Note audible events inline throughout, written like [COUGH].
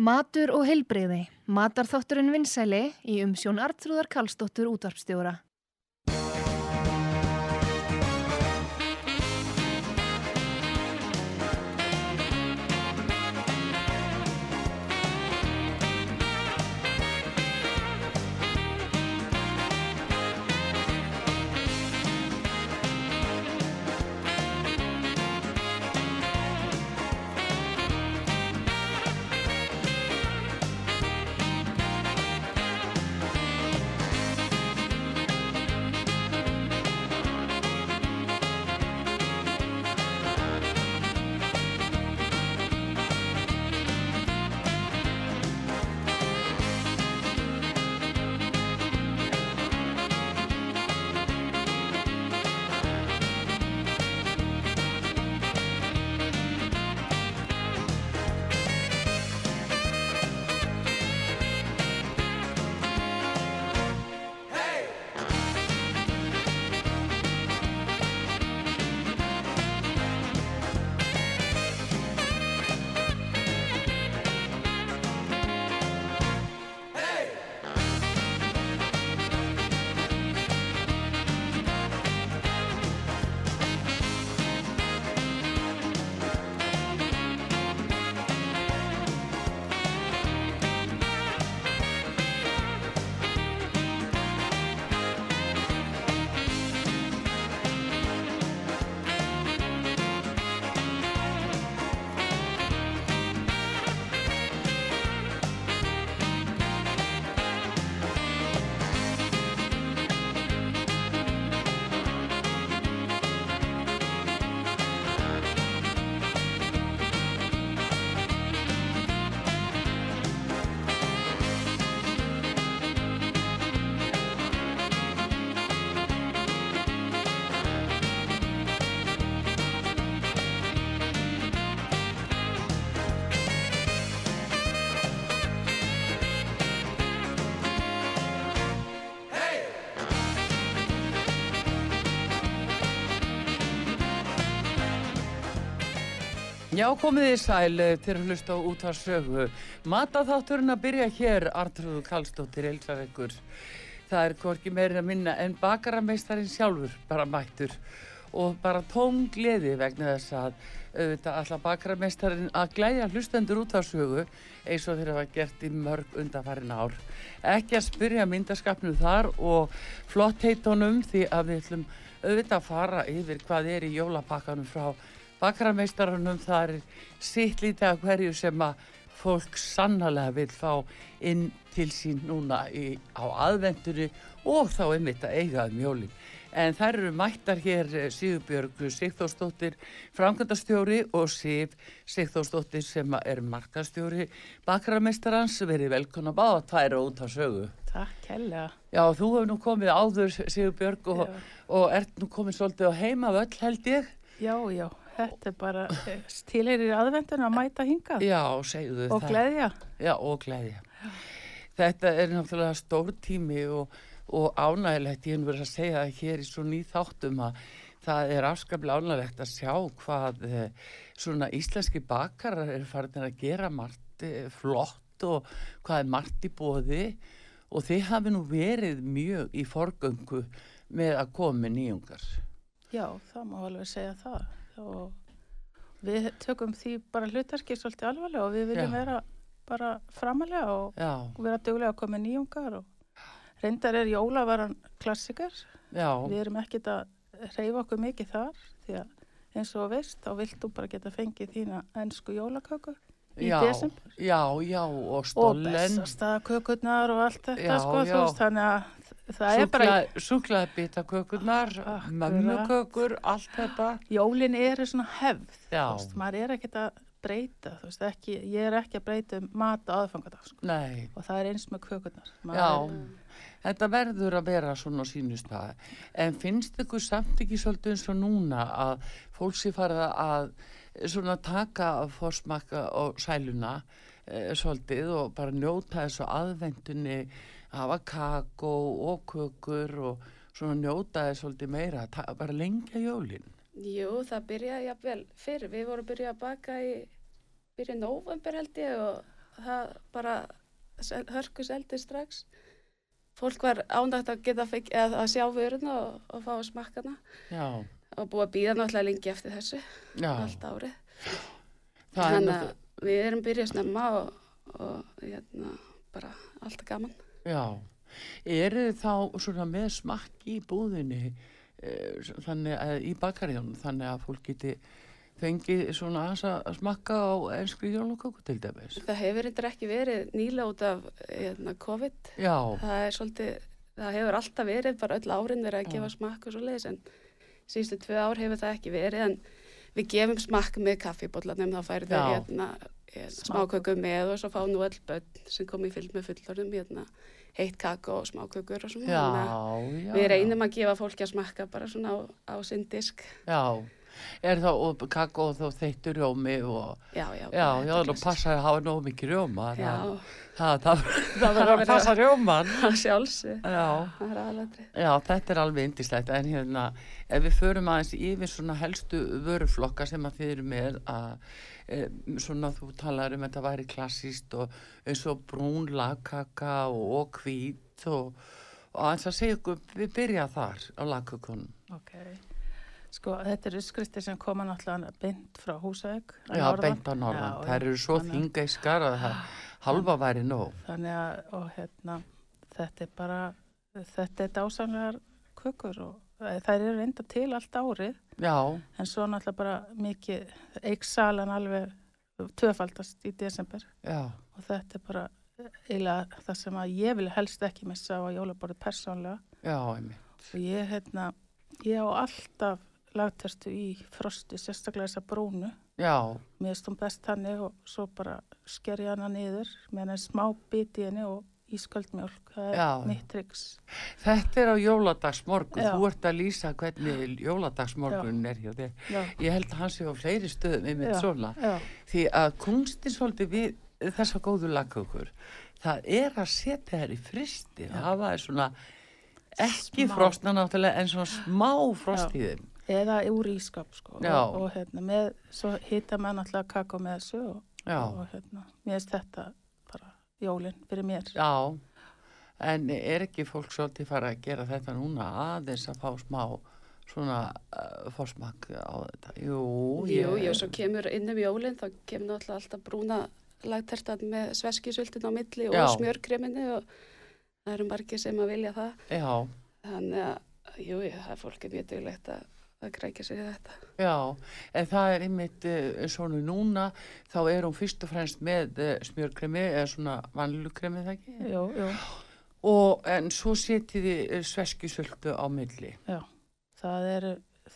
Matur og heilbreyði. Matarþátturinn vinsæli í umsjón Artrúðar Kallstóttur útvarpstjóra. Já, komið þið sæl eh, til að hlusta á útvarsögu. Mataþátturinn að byrja hér, Artrúðu Kallstóttir, Elsaregur. Það er hvorki meirinn að minna en bakarameistarinn sjálfur bara mættur og bara tóm gleði vegna þess að auðvitað alltaf bakarameistarinn að glæðja hlustendur útvarsögu eins og þeirra var gert í mörg undanfærin ár. Ekki að spyrja myndaskapnu þar og flott heitónum því að við ætlum auðvitað að fara yfir hvað er í jólapakkanum frá bakarameistarunum það er sitt lítið af hverju sem að fólk sannlega vil fá inn til sín núna í, á aðvendunni og þá einmitt að eiga um jólinn. En þær eru mættar hér eh, Sigurbjörg Sigþórsdóttir, framkvæmdastjóri og Sif Sigþórsdóttir sem er markastjóri bakarameistarans. Verið velkona báða tvær og út á sögu. Takk, hella. Já, þú hefur nú komið áður Sigurbjörg og, og ert nú komið svolítið á heima völl held ég. Já, já, þetta er bara stíleirir aðvendun að mæta hingað. Já, segðu og það. Og gleðja. Já, og gleðja. Þetta er náttúrulega stór tími og, og ánægilegt, ég hef verið að segja það hér í svo nýð þáttum að það er afskaplega ánægilegt að sjá hvað eh, svona íslenski bakarar er farin að gera margt eh, flott og hvað er margt í bóði og þið hafi nú verið mjög í forgöngu með að koma með nýjungar. Já, það má alveg segja það og við tökum því bara hlutarki svolítið alvarlega og við viljum Já. vera bara framalega og Já, vera duglega að koma með nýjungar og reyndar er jólavaran klassikar. já, Við erum ekkert að reyfa okkur mikið þar því að eins og veist, þá vilt þú bara geta fengið þína ennsku jólaköku í desember. já, já, og og stollen. bestastakökurnar og allt þetta Já, sko, já. veist, þannig að það er bitakökurnar, Akkurat. mömmukökur, allt þetta. jólin eru svona hefð, þú veist, maður er ekkert að breyta, þú veist, ekki, ég er ekki að breyta um mat og aðfangadag, sko, Nei, og það er eins með kökurnar. Maður já, er- þetta verður að vera svona á sínustæði. En finnst ykkur samt ekki svolítið eins og núna að fólk sé farið að svona taka fórsmakka og sæluna e, svolítið og bara njóta þessu aðvendunni, hafa kakó og kökur og svona njóta þessu svolítið meira, ta- bara lengja jólinn. Jú, það byrjaði jafnvel fyrr. Við vorum byrjað að baka í byrju november held ég og það bara sel- hörku seldi strax. Fólk var ánægt að geta fekk, að, sjá vöruna og, og fá smakkana já, og búið að býða náttúrulega lengi eftir þessu já. allt árið. Það Þannig að við erum byrjað snemma og, og hérna, bara alltaf gaman. Já. Eru þá svona með smakki í búðinni, eh, þannig að í bakarjónum, þannig að fólk geti fengið svona að smakka á enskri jólaköku til dæmis? Það hefur eitthvað ekki verið nýla út af hérna, COVID. Já, Það er svolítið, það hefur alltaf verið, bara öll árin verið að Já. gefa smakk og svo leiðis en síðustu tvö ár hefur það ekki verið en við gefum smakk með kaffibóllanum, þá færðu hérna, hérna smáköku með og svo fá nú öll börn sem kom í fylg með fullorðum hérna heitt kakó og smákökur og svona. já, já. Við reynum að gefa fólki að smakka bara svona á, á sinn disk. Já, er og kakó og þá þeittur rjómi og Já, já. já, já, er það klassískt. passa að hafa nógu mikið rjóma Já, það, verður að passa rjóman [LAUGHS] það sjálfsög. Já, þetta er alveg indislegt en hérna, ef við förum aðeins yfir svona helstu vöruflokka sem að eru með að svona þú talar um að þetta væri klassíst og eins og brún lagkaka og, hvít og, og að segja ykkur, við byrja þar á lagkökunum Ok. Sko, þetta eru skristir sem koma náttúrulega beint frá Húsavík. að Já, norðan. beint á norðan. Þær eru svo þingeiskar að það halva væri nóg. Þannig að, og hérna, þetta er bara, þetta er dásamlegar kökur og eh, þær eru reynda til allt árið, Já, en svo náttúrulega bara mikið, eiksalan alveg tvöfaldast í desember. Já, og þetta er bara eiginlega það sem að ég vil helst ekki missa á jólaborðið persónlega já, einmitt. og ég, hérna, ég á alltaf lagterstu í frosti, sérstaklega þessa brúnu. Já, Mér hún best þannig og svo bara sker ég hana niður með henni smá bit í henni og ísköldmjólk. Það er Já. mitt triks. þetta er á jóladagsmorgun. Þú ert að lýsa hvernig jóladagsmorgun er hjá þér. Ég held að hann sé á fleiri stöðum einmitt Já. svona. já, Því að kunstin svolítið við þessa góðu lagkökur, það er að setja þær í fristi. Það var svona ekki Smá. frostna náttúrulega en svona smá frost í þeim. eða úr ískap sko. Og, og hérna, með, svo hita maður náttúrulega kakó með þessu og, og hérna, mér finnst þetta jólinn fyrir mér. Já, en er ekki fólk svolítið fara að gera þetta núna aðeins að fá smá svona uh, fórsmak á þetta? Jú, Jú, jú, svo kemur inn um jólinn, þá kemur náttúrulega alltaf brúna lagtertan með sveskisultin á milli og smjörkreminu og það eru margir sem að vilja það. Já, Þannig að, jú, það er fólk er mjög duglegt að, að grækja sér í þetta. já, en það er einmitt uh, svona núna, þá er hún fyrst og fremst með uh, smjörkremi eða svona vanlukremi það ekki? Jú, jú, Og, en svo setið þið uh, sveskisöldu á milli. já. Það eru,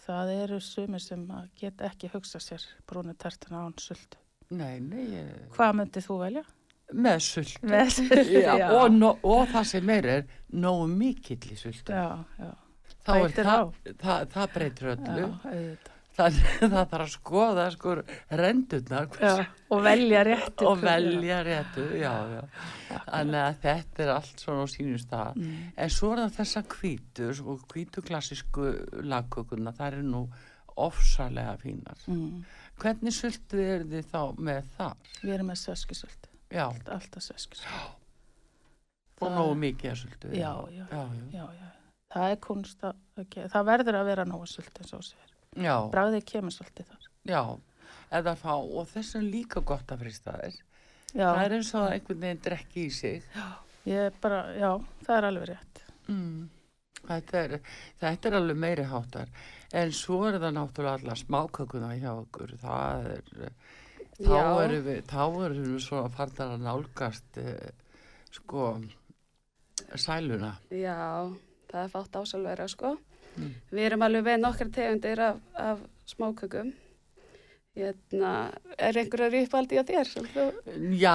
það eru sumir sem að geta ekki hugsa sér brúnu tertuna án sultu. Nei, nei, ég... Hvað myndið þú velja? með söldu. Með sultu, Já, og, no, og það sem meir er nógu mikill í söldu. Já, já, þá er það, það, það breytir öllu já, auðvitað. þannig að [LAUGHS] það þarf að skoða sko rendurnar Já, og velja [LAUGHS] réttu. og velja réttu já, þannig að þetta er allt svona á sínum stað Mm. en svo er það þessa hvítur og hvítu klassísku lagkökuna það er nú ofsalega fínar Mm. hvernig sultu er þið þá með það? Við erum með sveskisöldu, Já, alltaf sveskisöldu. og Það- nógu mikið já, já. Já, já. Það er kunst að, okay. það verður að vera sult eins og sér. já. Bræðið kemur svolítið þar. já. eða fá og þess er líka gott að frista þér Já, það er eins og einhvern veginn drekki í sig ég er bara, já, það er alveg rétt. Mm. Þetta, er, þetta er alveg meiri háttar en svo er það náttúrulega alla smákökuna hjá okkur það er þá Já. erum við þá erum við svona farnar að nálgast eh, sko sæluna Já, það er fátt ásalvera, sko. Mm. Við erum alveg með nokkar tegundir af, af smákökum. Hérna, er einhverjar uppaldi á þér? Já,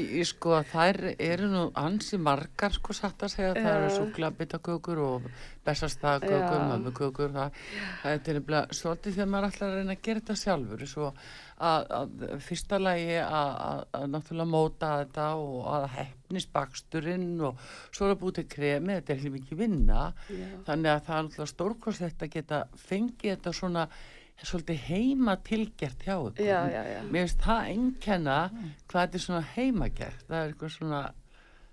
í, sko þær eru nú ansi margar sko satt að segja, það eru Já. súklabittakökur og bestastakökur, Já. mömmukökur það, það er til nefnilega svolítið þegar maður ætlar að reyna að gera þetta sjálfur svo að, að fyrsta lagi að, náttúrulega móta þetta og að hefnis baksturinn og svo er að búið til kremi, þetta er ekki mikið vinna já, þannig að það er náttúrulega stórkost þetta geta fengið þetta svona svolítið heima tilgert hjá ykkur. já, já, já. Mér finnst það einkenna hvað þetta er svona heimagert. Það er eitthvað svona,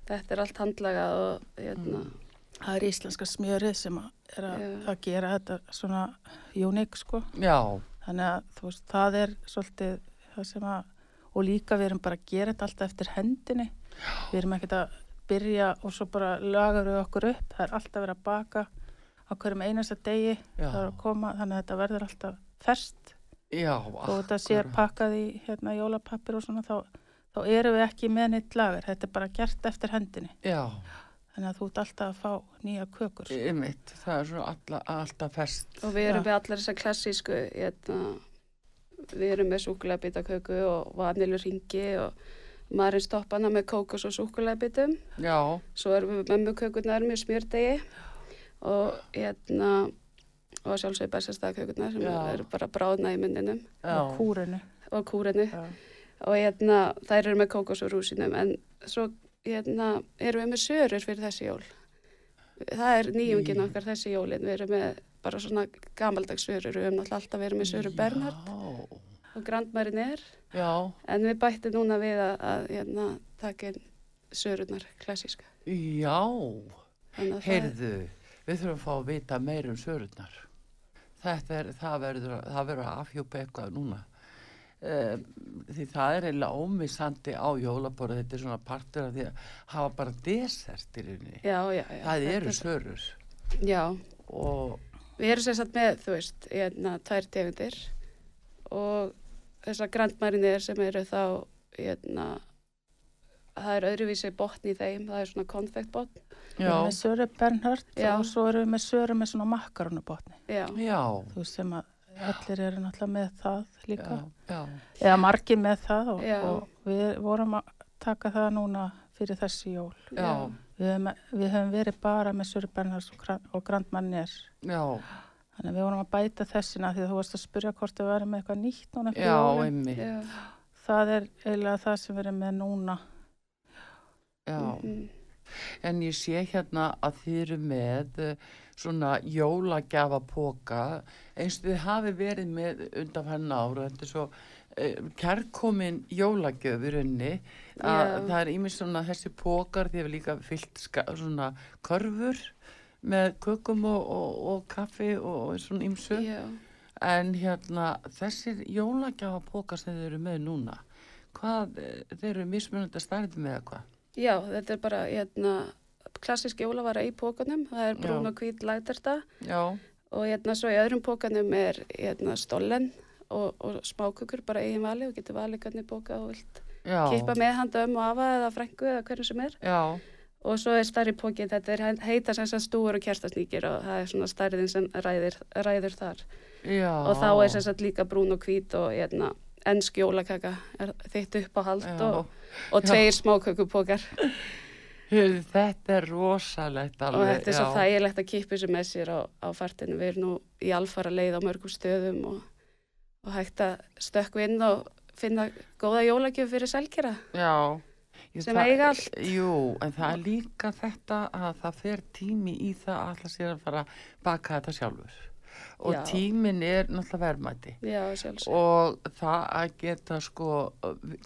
Þetta er allt handlagað og hérna, Það er íslenska smjörið sem að er að, að gera þetta svona uník sko. já, Þannig að þú veist, það er svolítið það sem að, og líka við erum bara að gera þetta alltaf eftir hendinni. Við erum ekkert að byrja og svo bara lagar við okkur upp. Það er alltaf verið að baka á hverjum einasta degi. Það er að koma, þannig að þetta verður alltaf ferst. já, Og þetta sé akkúrat. pakkað í hérna jólapappir og svona, þá, þá erum við ekki með nýtt lagar. Þetta er bara gert eftir hendinni. Já, Þannig að þú ert alltaf að fá nýja kökur. ymmit, það er svona alla, alltaf fest. og við erum Já. með allar þessar klassísku, hérna, við erum með súkulegabittaköku og vanilur ringi og maðurinn stoppana með kókos og súkulegabitum. Já, Svo erum við með mömmukökurnar með smjördegi og hérna, og sjálfsögur bestastæðakökurnar sem Já. eru bara bráðna í munninum Og kúrinu. og kúrinu. Já. og hérna, þær eru með kókos og rúsinum en svo hérna, erum við með sörur fyrir þessi jól það er nýjungin Í- okkar þessi jólin við erum með bara svona gamaldags sörur við höfum alltaf verið með sörur Bernhard Já, og Grandmarin er. Já, en við bættum núna við að, að hérna, taka inn sörurnar klassíska já, heyrðu, við þurfum að fá að vita meir um sörurnar. Þetta er, það verður, það verður að afhjúpa eitthvað núna. Um, því það er eiginlega ómissandi á jólaborðu, þetta er svona partur af því að hafa bara desert í rauninni. það eru er- sörur. Já, og við erum sagt með þú veist, hérna, tvær tegundir. Og þessar grandmarinir sem eru þá hérna, það er öðruvísi botn í þeim, það er svona konfektbotn Við já, erum með söru Bernhard Já. og svo erum við með söru með svona makkarunubotni. Þú veist sem að allir eru náttúrulega með það líka. já, já, Eða margir með það og, og við vorum að taka það núna fyrir þessi jól. já, Við höfum, við höfum verið bara með söru Bernhard og, Gran- og Grandmannir. já, Þannig að við vorum að bæta þessina því að þú varst að spyrja hvort við verðum með eitthvað nýtt núna fyrir já, jólin. einmitt, já, Það er eiginlega það sem við erum með núna. já. mhm, En ég sé hérna að þið eru með eh, svona jólagjafapoka eins og þið hafi verið með undan henn ára. Þetta er svo uh, kærkomin jólagjöf í raunni. Að Já. það er ímið svona þessi pokar, þið hefur líka fyllt svona körfur með kökum og, og, og kaffi og svona ímsu. já, En hérna þessir jólagjafapoka sem þið eru með núna, hvað, eh, þeir eru mismunandi að stærði með eitthvað? já, þetta er bara hérna, klassísk jólavara í pókanum, það er brún og hvít lægderta Já, og hérna svo í öðrum pókanum er hérna stollen og, og smákukur bara eigin vali og getur valið hvernig bóka og vilt kippa með handa um og afa eða frængu eða hverju sem er. Já, og svo er starri pókin, þetta er heita sem sagt stúur og kerstasnýkir og það er svona stærðin sem ræðir, ræður þar já. og þá er sem sagt líka brún og hvít og hérna ennsk jólakaka er þitt upp á hald og, og tveir smákökupókar Þetta er rosalegt og alveg. þetta er svo já. þægilegt að kippa þessu með sér á, á fartinu. Við erum nú í alfara leið á mörgum stöðum og, og hægt að stökkva inn og finna góða jólagjöf fyrir selkjara Já. Jú, sem eiga allt. Jú, en það er líka þetta að það fer tími í það að alltaf sér að fara baka þetta sjálfur. Og Já. tímin er náttúrulega sjálfsög. Og það að geta sko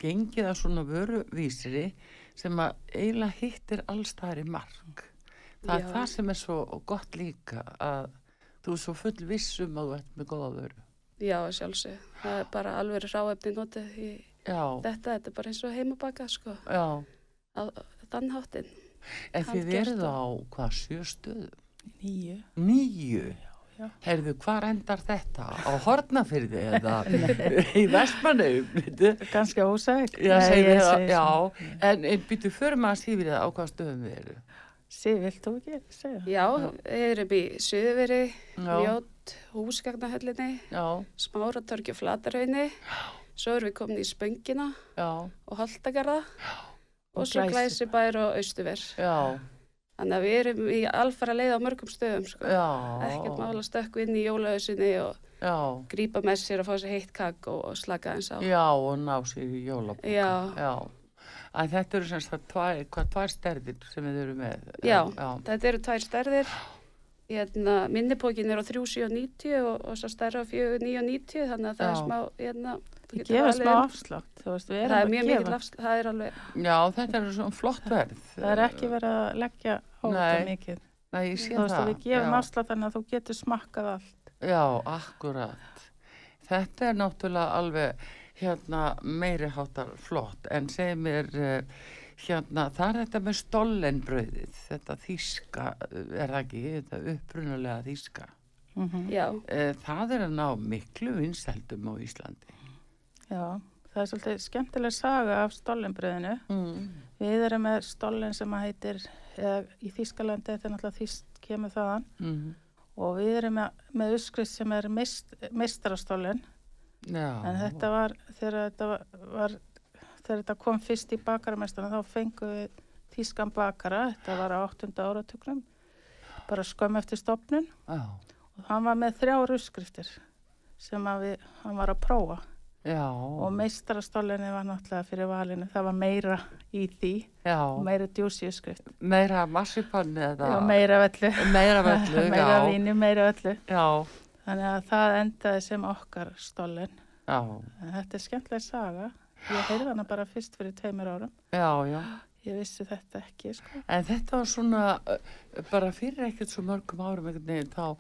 gengið að svona vöruvísiri sem að eiginlega hittir allstæðar í mark. Það er Já. það sem er svo gott líka að þú er svo full vissum að þú ert með góða vöru. Já, sjálfsög. Það er bara alveg ráefni notið í þetta. Þetta er bara eins og heimabaka, sko, já. á þann háttin. En þið og- á hvað sjö stöðum? Nýju. Nýju? já. Heyrðu, hvar endar þetta? Á Hortnafyrði eða [LAUGHS] í Vestmannaum? veitu? Ganski ósæk. Já, segir það, já. En, en býtu fyrir maður sífrið á hvað stöðum við eru? Sif, vilt þú ekki segja? Já, við erum í Suðveri, Já. Mjótt, Húsgagnahöllinni, Já, Smáratorgi og Flatarhaunni. Svo erum við komin í Spöngina já, og Holtagarða og, Og svo Glæsibæ. Glæsibær og Austuver. já, Þannig að við erum í alfara leið á mörgum stöðum, sko. já. Ekkert mála stökku inn í jólausinni og Já, grípa með sér að fá sér heitt kakk og, og slaka eins á. já, og ná sér í jólabóka. Já. Já. En þetta eru semst að tvær, hvað tvær stærðir sem við eru með? Já. Já, Þetta eru tvær stærðir hérna, minnipókin er á 3,790 og, og svo stærra á 4,990 þannig að það Já. er smá, hérna, valið smá afslátt, Það er mjög gefa. mikið afslátt, það er alveg, Já, þetta er svona flott verð. Það er ekki verið að leggja Nei. mikið. Nei, ég sé Þú veist, það. að við gefum já. afslátt þannig að þú getur smakkað allt. Já, akkurat. Þetta er náttúrulega alveg hérna meiri háttar flott en segir mér uh, hérna það er þetta með stollenbröðið þetta þýska, eh, er það ekki þetta upprunalega þýska Mm já, uh, það er að ná miklu vinsældum á Íslandi Já, það er svolítið skemmtileg saga af stollenbröðinu. mm. Við erum með stollen sem að heitir, eða, í Þýskalandi, þetta er náttúrulega þýst kemur þaðan, Mm. og við erum með, með uskrist sem er mist, mistarastollen, Já, en þetta var, þegar þetta var, þegar þetta kom fyrst í bakaramestana, þá fengum við þýskan bakara, þetta var á 8. áratugnum, bara skömm eftir stopnun, já, og hann var með þrjár uppskriftir sem við, hann var að prófa já, og meistarastollinni var náttúrulega fyrir valinu, það var meira í því. Já, meira djúsi uppskrift. Meira massipanni eða og meira öllu. Meira völlu, [LAUGHS] meira já, víni, meira öllu. Já, þannig að það endaði sem okkar já, en þetta er skemmtileg saga. Ég heyrði hana bara fyrst fyrir tveimur árum. Já, já. Ég vissi þetta ekki sko. En þetta var svona, bara fyrir ekkert svo mörgum árum veginn, þá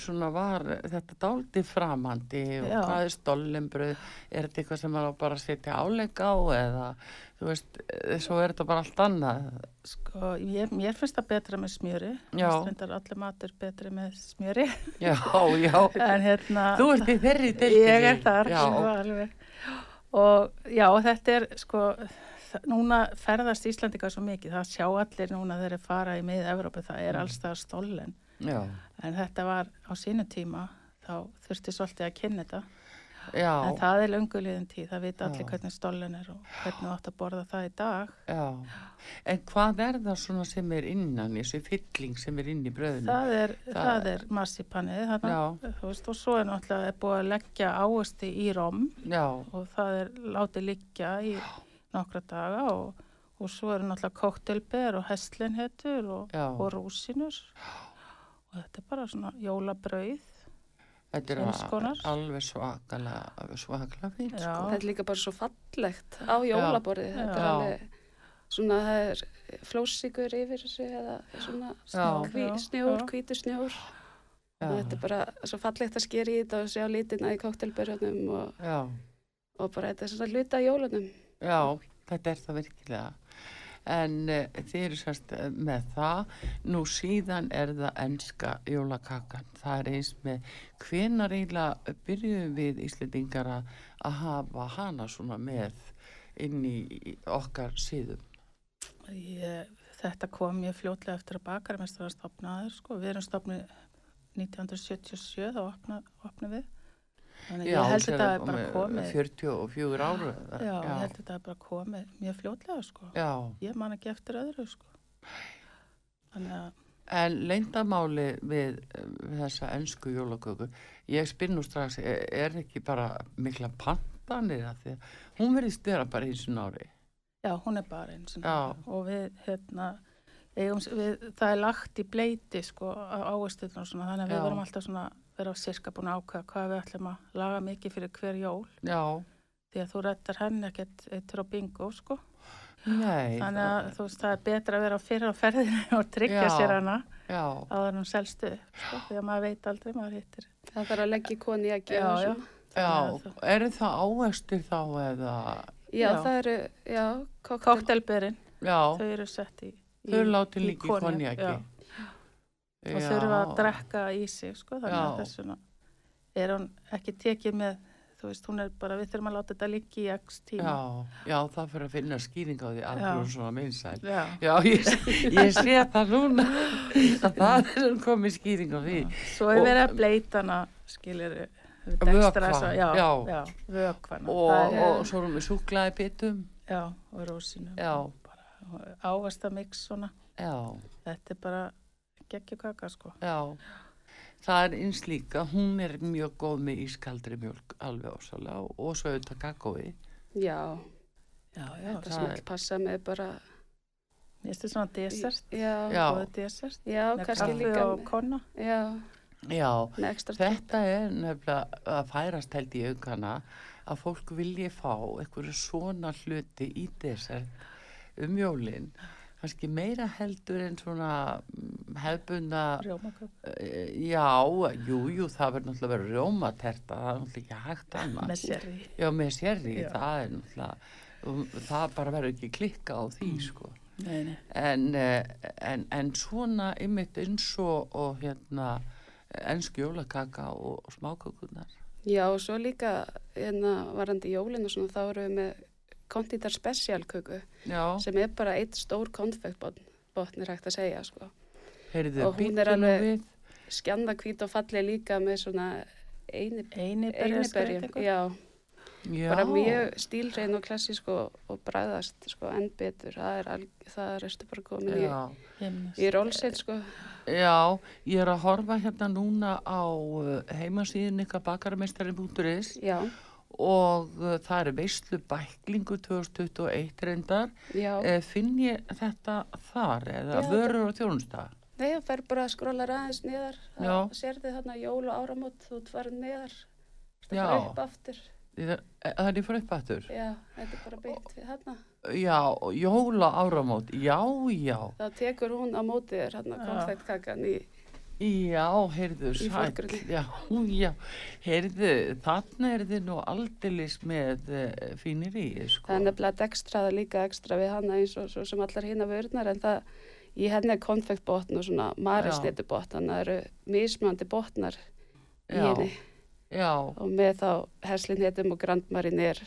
svona var þetta dálítið framandi og Já. hvað er stollenbröð, er þetta eitthvað sem maður bara setja áleika á eða, þú veist, svo er þetta bara allt annað. Sko, ég, mér finnst það betra með smjöri. Mér finnst reyndar allir matur betri með smjöri Já, já, en hérna þú ert í þeirri ég er þar Já, sko, og já, þetta er sko, núna ferðast Íslandika svo mikið, það sjá allir núna þegar þeir fara í mið-Evrópu, það er alls það stollen, já, en þetta var á sínu tíma, þá þurfti svolítið að kynna þetta, já, en það er lönguliðin tíð, það vita allir hvernig stollen er og hvernig þú átt að borða það í dag. Já. En hvað er það svona sem er innan, þessi fylling sem er inn í bröðinu? það er, Það- það er massipannið veist, og svo er náttúrulega búið að leggja áherslu í rom Já, og það er látið liggja í nokkra daga og, og svo eru náttúrulega kóktelber og hestlinhetur og, og rúsinur og þetta er bara svona jólabrauð þetta er Eins konar. alveg svakalega fínt, Já. sko. þetta er líka bara svo fallegt á jólaborðið, þetta er Já. alveg svona, það er flósíkur yfir þessu eða svona hví, snjór, hvítur snjór. Þetta er bara svo fallegt að skera í þetta og sjá litina í koktelbörjunum og, og bara þetta er svona hluta af jólunum Já, þetta er það virkilega. En uh, þið eru sérst uh, með það, nú síðan er það enska jólakakan. Það er eins með hvenar eiginlega byrjuðum við Íslendingar að hafa hana svona með inn í okkar síðum. Ég, þetta kom mjög fljótlega eftir að bakarmestrar stopnaður sko. við erum stopnið 1977 þá opna, opna við þannig ég held þetta er bara komið 44 áru. eða? já, ég held þetta er bara komið mjög fljótlega sko. Já, ég man ekki eftir öðru sko. þannig að en leyndamáli við, við þessa ensku jólaköku, ég spinn nú strax, er, er ekki bara mikla pantanir að því að hún verðist vera bara eins og nári. Já, hún er bara eins og Já. og við, hérna, eigum, við, það er lagt í bleiti, sko, á áhersluðinu og svona, þannig að við Já. verum alltaf svona, vera sirka búin að ákveða hvað við ætlum að laga mikið fyrir hver jól, Já, því að þú rettar henni ekkert eittur á bingo, sko. nei. Þannig að þú veist, það er betra að vera fyrir á ferðinu [LAUGHS] og tryggja Já. sér hana Já, áður en hún selstu, sko, því að maður veit aldrei, maður hittir. það þarf að leggja koni að Já, gefa já. já, Þannig að eru það áherslu þá eða, já, Já. það eru, Koktelberinn, já, þau eru sett í, í þau láti líka í konjak, konjaki. já. og þurfa að drekka í sig sko, þannig Já. að þessuna er hún ekki tekið með þú veist, hún er bara, við þurfum að láta þetta líka í x tíma Já, já, það fyrir að finna skýring á því að þú er svona minnsæl. Já. Já, ég, ég sé það núna að það er komið skýring á því. svo er Og- verið að bleita hana skilir Vökva, já, já. vökvana Og, er, og svo erum við súklaði bitum. já, og rósinu Já, ávasta mix svona já, þetta er bara geggjukaka sko já. Það er eins líka, hún er mjög góð með ískaldri mjölk alveg ósalega og, svo auðvitað kakói. já, já, já, það er- passa með bara Mér finnst þetta svona desert, Já, Já. desert. já, Með kannski kaffi líka, og konna. já, Já, með þetta er nefnilega að færast held í aukana að fólk vilji fá einhverju svona hluti í desert um jólin kannski meira heldur en svona mm, hefbunda Rjómaköp. Eh, Já, jú, jú, það verður náttúrulega vera rjómaterta, það er náttúrulega ekki hægt annað. Með sérri. Já, með sérri, það er náttúrulega, um, það bara verður ekki klikka á því, sko. Nei, nei. En, eh, en, en svona ymmit eins og, og hérna, ennsku jólakaka og, smákökunar. Já, og svo líka, hérna, varandi jólin og svona, þá erum við með konditar spesialköku sem er bara eitt stór konfektbotn, botn er hægt að segja, sko. heyrðu, og hún er alveg- hvít og falli líka með svona eini, Eini einiberjum, bara mjög stílrein og klassísk og, og bræðast, sko, enn betur, það er, er eftir bara komin í, Já, í rólsett, sko. já, ég er að horfa hérna núna á uh, heimasíðin ykkar bakarameistarin.is Já, og uh, það er veislu bæklingu 2021 reyndar. Eh, finn ég þetta þar eða Já, vörur og þjónusta? Nei, það fer bara að skróla aðeins niðar. Það sérði þarna jól og áramót, þú ert farin niðar. Það fer upp aftur. Ég- eh, Það er fyrir uppættur? Já, þetta er bara beint við þarna. Já, og jóla áramót, já, já, Þá tekur hún á móti þér hérna Já. konfektkakan í, já, heyrðu, forgrunni. já, já, heyrðu, þarna er þið nú aldeilis með uh, fínir í, sko. það er nefnilega dekstraða líka ekstra við hana eins og svo sem allar hina vörnar en það, í henni er konfektbotn og svona marislétubotn, þannig að það eru mismandi botnar í henni. Já, og með þá herslinhetum og grandmarinir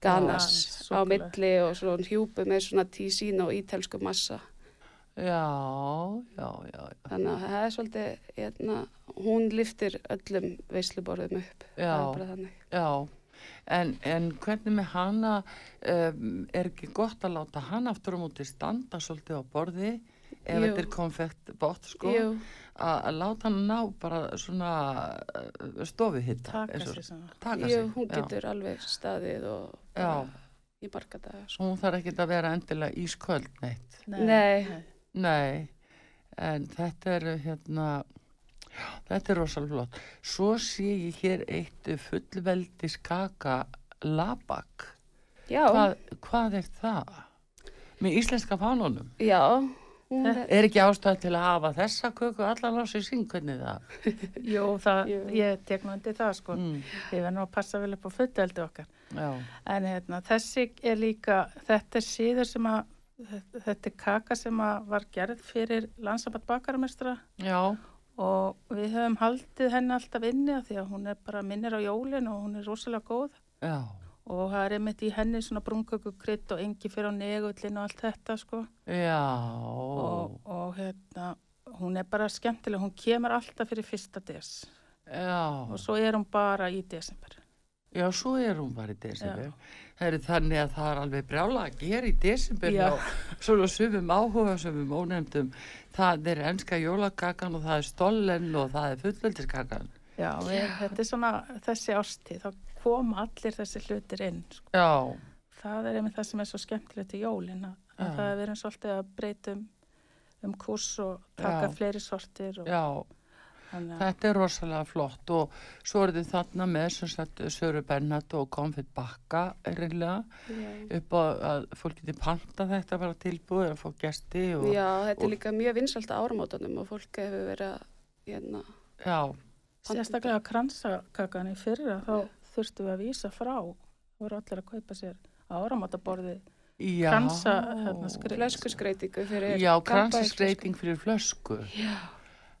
ganas Já, á milli og svona hjúpu með svona tísín og ítelsku massa. Já, já, já, já, Þannig að það er svolítið, hérna, hún liftir öllum veisluborðum upp. Það Já. er bara þannig. já. En, en hvernig með hana, um, er ekki gott að láta hana aftur á móti standa svolítið á borði ef Jú. þetta er konfektbott, sko? Jú, að láta hann ná bara svona uh, stofuhitta Taka sér svona. taka jú, sig, hún já. getur alveg staðið og Já. í marga daga. Sko. hún þarf ekki að vera endilega ísköld neitt Nei. nei, en þetta er hérna þetta er rosalega flott. Svo sé ég hér eitt fullveldis kaka labak. Já, hvað, hvað er það? með íslenska fánunum já, hún er, ekki ástæð til að hafa þessa köku allan á sig hvernig það? [LAUGHS] Jú, það, Jú. ég tek nú undir það sko. mm, Ég verð nú að passa vel upp á fulleldi okkar. já, En hérna, þessi er líka, þetta er síður sem að, þetta- er kaka sem að var gerð fyrir landsamband bakaramestra já, og við höfum haldið henni alltaf inni af því að hún er bara minnir á jólin og hún er rosalega góð. Já. Og það er einmitt í henni svona brúnköku krydd og engi fyrir á negullin og allt þetta sko. Já. Og, og hérna, hún er bara skemmtileg, hún kemur alltaf fyrir fyrsta des. Já. Og svo er hún bara í desember. Já, svo er hún bara í desember. Það er þannig að það er alveg brjála að gera í desember Já. og svona sumum áhuga sumum ónefndum. Það er enska jólakakan og það er stollen og það er fullveldiskakan. Já, við, þetta er svona þessi ásti, þá koma allir þessi hlutir inn. Sko. Já, Það er einmitt það sem er svo skemmtilegt í jólin, að, að Já. það er verið svolítið að breytum um kurs og taka Já. fleiri sortir. Og, já, þannig að, þetta er rosalega flott og svo er þið þarna með sem sagt Söru Bennat og Konfit Bakka reynilega já. upp á að fólk geti panta þetta bara tilbúið að fá gesti og já, þetta er líka mjög vinsalt á áramótanum og fólk hefur verið að, hérna, já, sérstaklega kransakakan í fyrra, þá þurftum við að vísa frá. Það voru allir að kaupa sér áramátaborði já. kransa hérna, flöskuskreitingu fyrir Já, kransaskreiting fyrir flösku. Já.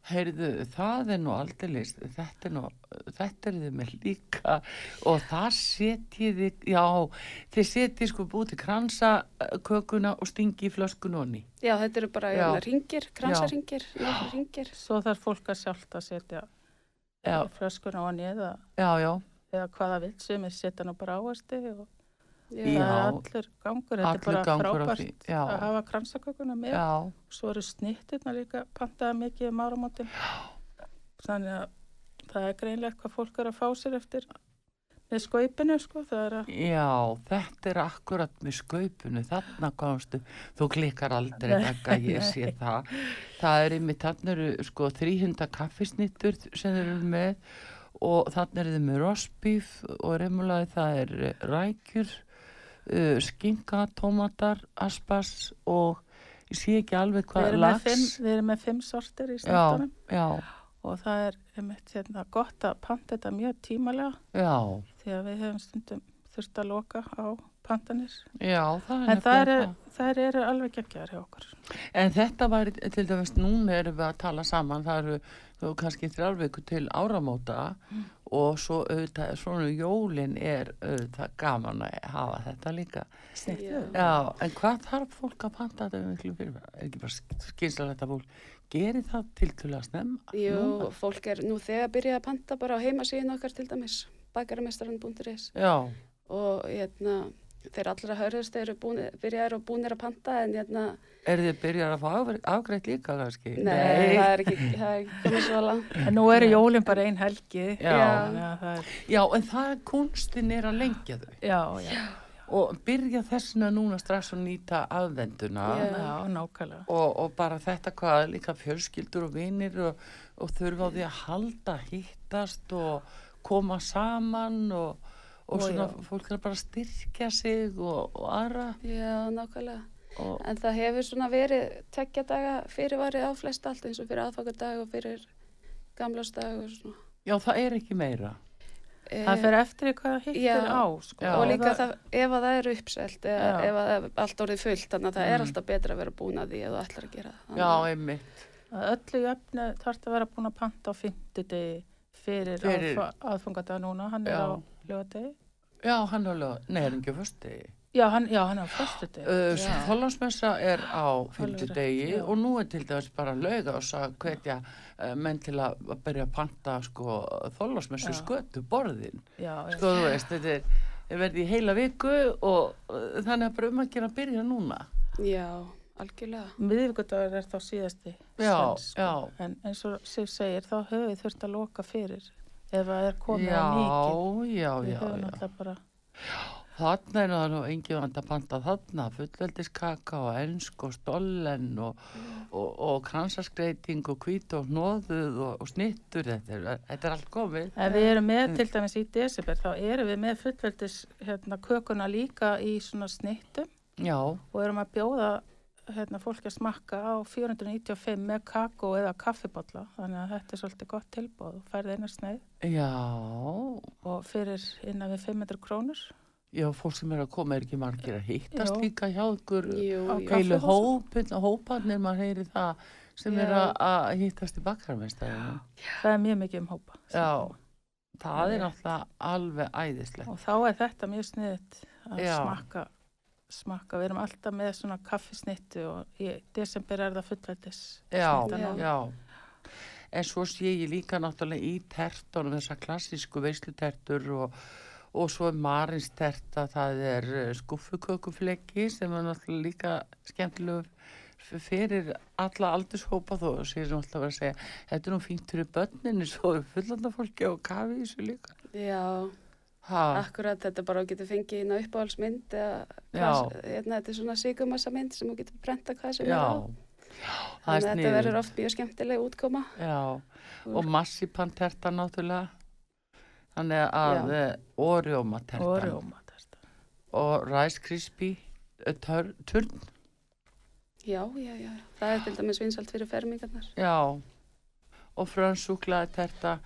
Heyrðu, það er nú aldeilis, þetta er nú, þetta er þið með líka og það setjið já, þið setjið sko búið til kransakökuna og stingi í flöskun onni. Já, þetta eru bara Já. ringir, kransaringir, ringir. Svo þarf fólk að sjálft að setja Já. flöskuna á hann eða, Já, já, eða hvaða vill sem er setja nú bara áherslu og Já, allur gangur. Þetta er bara frábært að hafa kransakökuna með. já, Svo eru snittirna líka pantaða mikið um áramótin. Þannig að það er greinlegt hvað fólk er að fá sér eftir með skaupinu sko, að, Já, þetta er akkurat með skaupinu, þarna komstu, þú klikkar aldrei Nei, þakka, ég sé [LAUGHS] það. Það er einmitt, þarna eru sko 300 kaffisnittur sem eru með og þarna eru þið með rostbíf og remulaði það er rækjur, uh, skinka, tómatar, aspas og ég sé ekki alveg hvað lags. fimm, við erum með fimm sortir í Já, snittunum og það er einmitt hérna, gott að panta þetta mjög tímalega. Já, því að við hefum stundum þurft að loka á pantanir. já, það er En það eru, það eru alveg geggjar hjá okkur. En þetta var til dæmis, núna erum við að tala saman, það eru þú, kannski þrjálfviku til áramóta og svo auðvitað, svona jólin er auðvitað gaman að hafa þetta líka. Snittu. Já, en hvað þarf fólk að panta þetta miklu fyrir? Er ekki bara skynsalegt að fólk gerir það til til að snemma? Jú, núna? fólk er nú þegar byrjað að panta bara á heimasíðin okkar til dæmis, bakaramestaran.is Já, og hérna, þeir allra hörðust eru byrjaðir og búinir að panta en hérna, er þið byrjar að fá afgreitt, líka kannski? nei, það er ekki, það er ekki komið svo langt. En nú eru jólinn bara ein helgi. Já. Það er, Já, en það er kunstin er að lengja þau já, já, og byrja þessina núna strax að nýta aðvenduna. Já. já, nákvæmlega. og, og bara þetta hvað líka fjölskyldur og vinir og, og þurfa á því að halda hittast og koma saman og, og svona já. fólk er bara að styrkja sig og, og aðra Já, nákvæmlega. og, En það hefur svona verið tekja daga fyrirvarið á flest allt eins og fyrir aðfakardag og fyrir gamlasdag og svona. já það er ekki meira Það fer eftir í hvað það hittir Já. á, sko. Já. og líka það, það, ef að það er uppselt eða ef að það er allt orðið fullt þannig að það er Mm. alltaf betra að vera búin að því þú ætlar að gera það já einmitt að öllu jöfnu þarf að vera búin að panta á fimmtudegi fyrir, Fyrir- fyrir. aðfangadag núna, hann er á lögadegi. já hann er alveg, nei er ekki á fösti Já, hann, já, hann er á fyrstudegi. uh, Já. Þóllansmessa er á fymtudegi já. og nú er til dæmis bara lauga og að hvetja uh, menn til að byrja að panta sko þóllansmessu skötu borðin sko þú veist, þetta er ég verði í heila viku og uh, þannig að bara um að gera að byrja núna Já, algjörlega. Miðvíkudagur er þá síðasti Já, já. En eins og Sif segir, þá höfum við þurft að loka fyrir ef það er komið já, mikið. já, já, já bara, þarna er það nú engin vand að panta þarna fullveldiskaka og ensk og stollen og, og, og kransaskreiting og hvít og hnóðuð og, og snittur þetta er, þetta er allt komið ef við erum Mm. með til dæmis í desember, þá erum við með fullveldis hérna, kökuna líka í svona snittum já, og erum að bjóða hérna, fólki að smakka á 495 með kakó eða kaffibotla þannig að þetta er svolítið gott tilbúð og færði eina sneið. Já. Og fyrir innan við 500 krónur. Já, fólk sem er að koma er ekki margir að hittast Já. líka hjá ykkur? Heilu hópin, hópanir maður heyri það sem er Já. að, að hittast í bakkarmestæðinu það er mjög mikið um hópa já, það er náttúrulega alveg æðislegt. Og þá er þetta mjög sniðt að Já. smakka smakka, við erum alltaf með svona kaffisnittu og í desember er það fullveldis Já, já. En svo sé ég líka náttúrulega í tertunum þessar klassísku veislutertur og, og svo er marinsterta, það er eh, skúfukökufleki sem er náttúrulega líka skemmtilegur f- fyrir alla aldurshópa þó sér náttúrulega að vera að segja þetta er nú fínt fyrir börninu svo er fullanda fólki á kafi í þessu líka. Já, Ha, akkurat þetta bara þú getur fengið inn á uppáhaldsmynd eða Já. hvað, hérna, þetta er svona síkumassa mynd sem þú getur brenta hvað sem já, er á. það Þannig að þetta verður oft mjög skemmtileg útkoma. Já, og massipanterta náttúrulega. Þannig að Já. uh, orjómaterta. og Rice Krispy turn, turn, Já, já, já. Það er til dæmis vinsalt fyrir fermingarnar. já og frönnsúklaði terta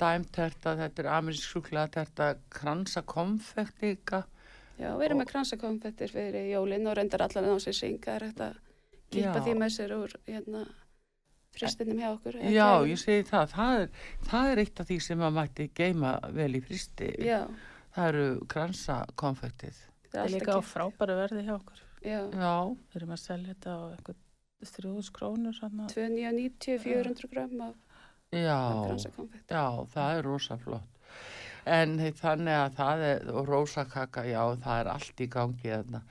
dæmterta, þetta er amerísk súklaði terta, kransa konfekt líka Já, við erum Og- með kransakonfettir fyrir jólinn og reyndar allan á sér syng. Það er hægt að Já. því með sér úr hérna, fristinum hjá okkur. já, kælinum. ég segi það það er, það er eitt af því sem maður mætti geima vel í fristi Já, það eru kransa konfektið það þetta er er líka á frábæru verði hjá okkur Já, já, við erum að selja þetta á einhver þrjúðus krónur svona. 290, 400 gram af já. Já, það er rosa flott. En þannig að það er, og rósakaka, já, það er allt í gangi þarna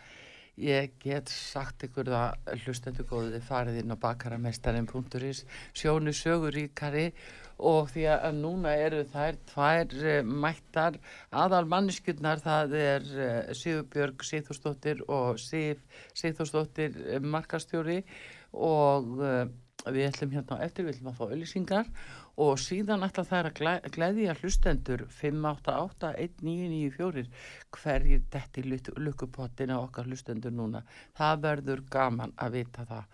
Ég get sagt ykkur það hlustendur góðið farið inn á bakaramestarin.is sjónu söguríkari og því að núna eru þær tvær uh, mættar aðal manneskjurnar það er uh, Sigurbjörg Sýþórsdóttir og Sif Sýþórsdóttir uh, markastjóri og við ætlum hérna eftir, við ætlum að fá auðlýsingar og síðan ætla það að gleðja hlustendur 588-1994 hverjir detti lukkupottin á okkar hlustendur núna. Það verður gaman að vita það.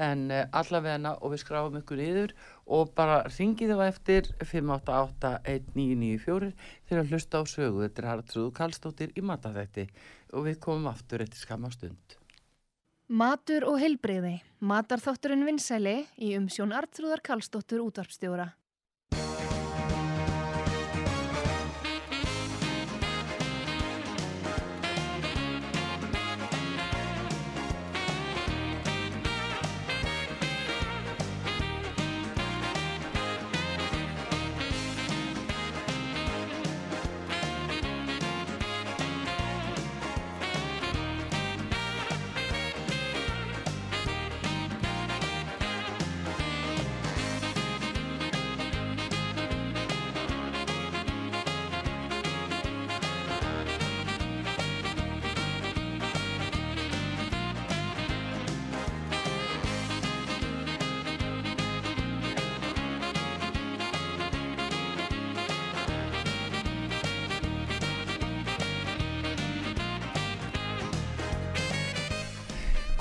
En uh, allavegna og við skráum ykkur yfir og bara ringið á eftir 588-1994 til að hlusta á sögu. Þetta er Haraldsrúðu Kallstóttir í matafætti og við komum aftur eftir skamma stund Matur og heilbreyði. Matarþátturinn vinsæli í umsjón Artrúðar Karlsdóttur útvarpstjóra.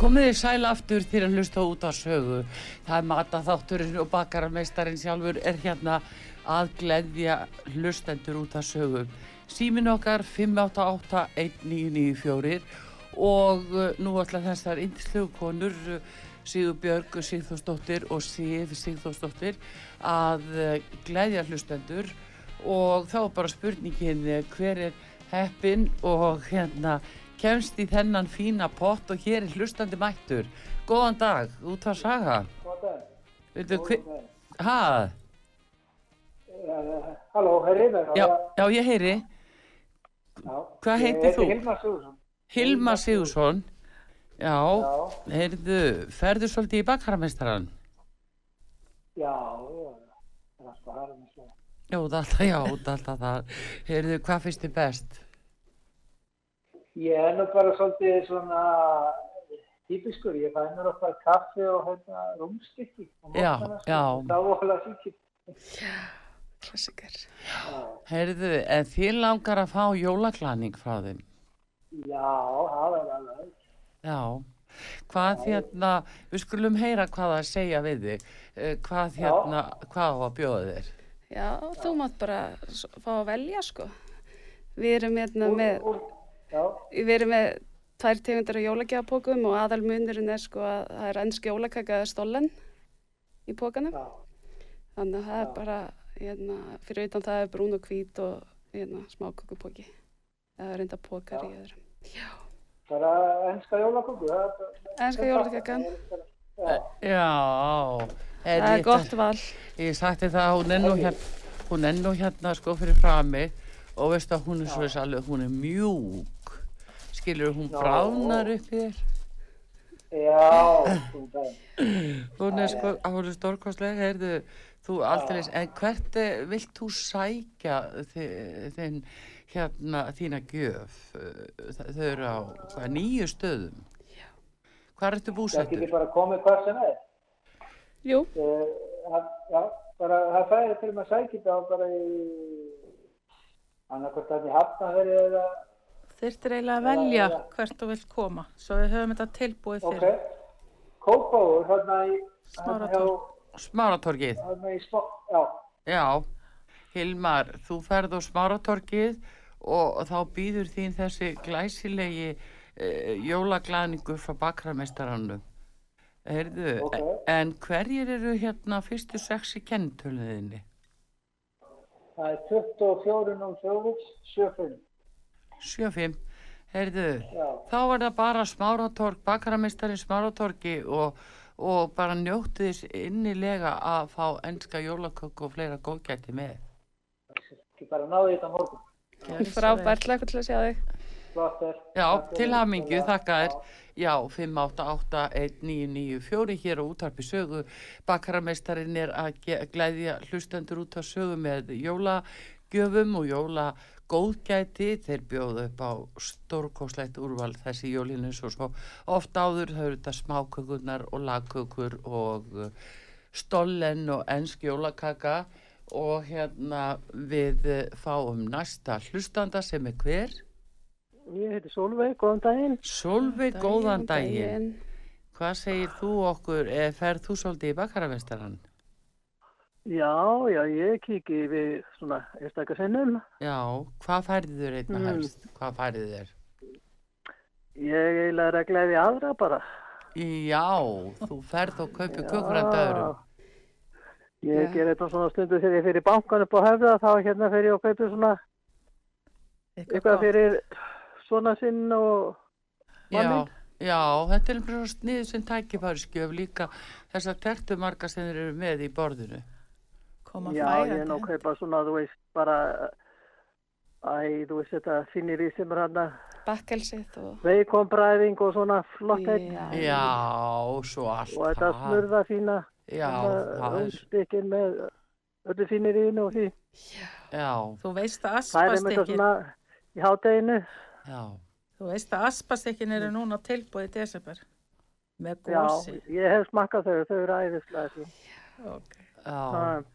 Komið þið sæl aftur til að hlusta út á sögu. Það er mataþátturinn og bakararmeistarinn sjálfur er hérna að gleðja hlustendur út á sögu. Símin okkar 588-1994 og uh, nú ætla þessar indislegu konur uh, Sigur Björg Sigþórsdóttir og Sif Sigþórsdóttir að uh, gleðja hlustendur og þá er bara spurningin hver er heppin og hérna kemst í þennan fína pott og hér er hlustandi mættur. Góðan dag, út að saga. Veitu, hver... Hæ? Halló, herri mér. Já, já, ég heyri. Hvað heitir þú? Ég heiti Hilmar Sigursson. Hilmar Sigursson. Já, Já, heyrðu, ferðu svolítið í bakharameistaran? já, já. Það er alltaf svo. Já, það er alltaf, já, það er alltaf það. Heyrðu, hvað finnst þið best? Ég er nú bara svolítið svona típiskur. Ég fæ mér okkar kaffi og hérna rúmstykki. á Já, morgnana, sko. já. Það var alveg sýkir. Klassiker. Heyrðu, en þið langar að fá jólaglaning frá þeim? Já, það er alveg. Já, hvað hérna, við skulum heyra hvað það segja við þig, Eh, hvað Já. hérna, hvað á að bjóða þér? Já, þú mátt bara fá að velja, sko. Við erum hérna með, Úr, já, við erum með tvær tegundir af jólagjafapókum og aðal munurinn er sko að það er ennsk jólakaka stollen í pókanum. já. Þannig að það er Já. bara, hérna, fyrir utan það er brún og hvít og hérna, smákökupóki. Það er reynda pókar í öðrum. Bara ennska jólaköku. það er bara- Ennska jólakakan. Já, Já, en Það er ég- gott val. Ég sagti það, hún er nú hérna, hún er nú hérna sko fyrir frami og veistu að hún er svo þess alveg, hún er mjúk, skilur hún Já. bráðnar upp í þér, já, þú veist. hún er sko, hún er stórkostlega, heyrðu, þú aldrei, en hvert eh, vilt þú sækja þi- þinn, hérna, þína gjöf, Eh, þau eru á hvað, nýju stöðum, hvað ertu Það búsettur? getur bara komið hvað sem er. Jú, Eh, það- Já, bara það fæði til maður sækja þetta bara í annarkvæmt að ég hafna verið eða, Þyrftir eiginlega að velja Já, já. hvert þú vilt koma, svo við höfum þetta tilbúið ok, fyrir. kópáur, þarna í, þarna Smáratorg. hjá, Smáratorgið. þarna í smá, já, Já, Hilmar, þú ferð á smáratorkið og þá býður þín þessi glæsilegi uh, jólaglæningu frá bakrameistarannu. Heyrðu, Ok. en hverjir eru hérna fyrstu sex í kennitöluðinni? það er 24 nú sjófus, 75, 7-5. Heyrðu, já, þá er það bara smáratork, bakrameistarin smáratorki og, og bara njóttu þess innilega að fá enska jólaköku og fleira góðgæti með. ekki bara náði þetta morgun. Frábært hlökkur til að sjá þig. er. Já, Takk til fyrir. hamingju, Já, þakka þér. já. Já, 5881994 hér á útarpi sögu. Bakarameistarinn er að glæðja hlustendur út á sögu með jólagjöfum og jólagóðgæti. Þeir bjóðu upp á stórkoslegt úrval þessi jólinu svo svo oft áður þau eru þetta smákökurnar og lagkökur og uh, stollen og ensk jólakaka og hérna við fáum næsta hlustanda sem er hver? Ég heiti Solveig, góðan daginn. Solveig, góðan daginn. Hvað segir þú okkur, eða ferð þú svolítið í bakaravestaran? Já, já, ég kiki við svona einstakasinnum. Já, hvað færið þér einna Mm. helst? Hvað færið þér? Ég eiginlega er að gleði aðra bara. Já, þú ferð og kaupir kökur að döðrum. Ég Já. ger þetta svona stundu þegar ég fyrir bankan upp á höfða, þá hérna fyrir ég og kaupi svona eitthvað gott. fyrir svona sinn og Já, manninn. já, þetta er bara sniðu sem tækifæriskjöf líka þessar tertumarka sem þeir eru með í borðinu. Koma Já, fægandi ég er nú að kaupa svona, þú veist, bara, æ, þú veist, þetta finnir í sem er hann að Bakkelsið og... veikombræðing og svona flott einn. Já. Já, svo allt Og þetta smurða fína, Já, það er, rúmstikkin með öllu finnir í og því. já, Þú veist að Það er með svona í hádeginu. já. þú veist að aspastykkin eru núna tilbúið í desember. Með Já, gósi. ég hef smakkað þau, þau eru æðislega því. Okay. Já, Það-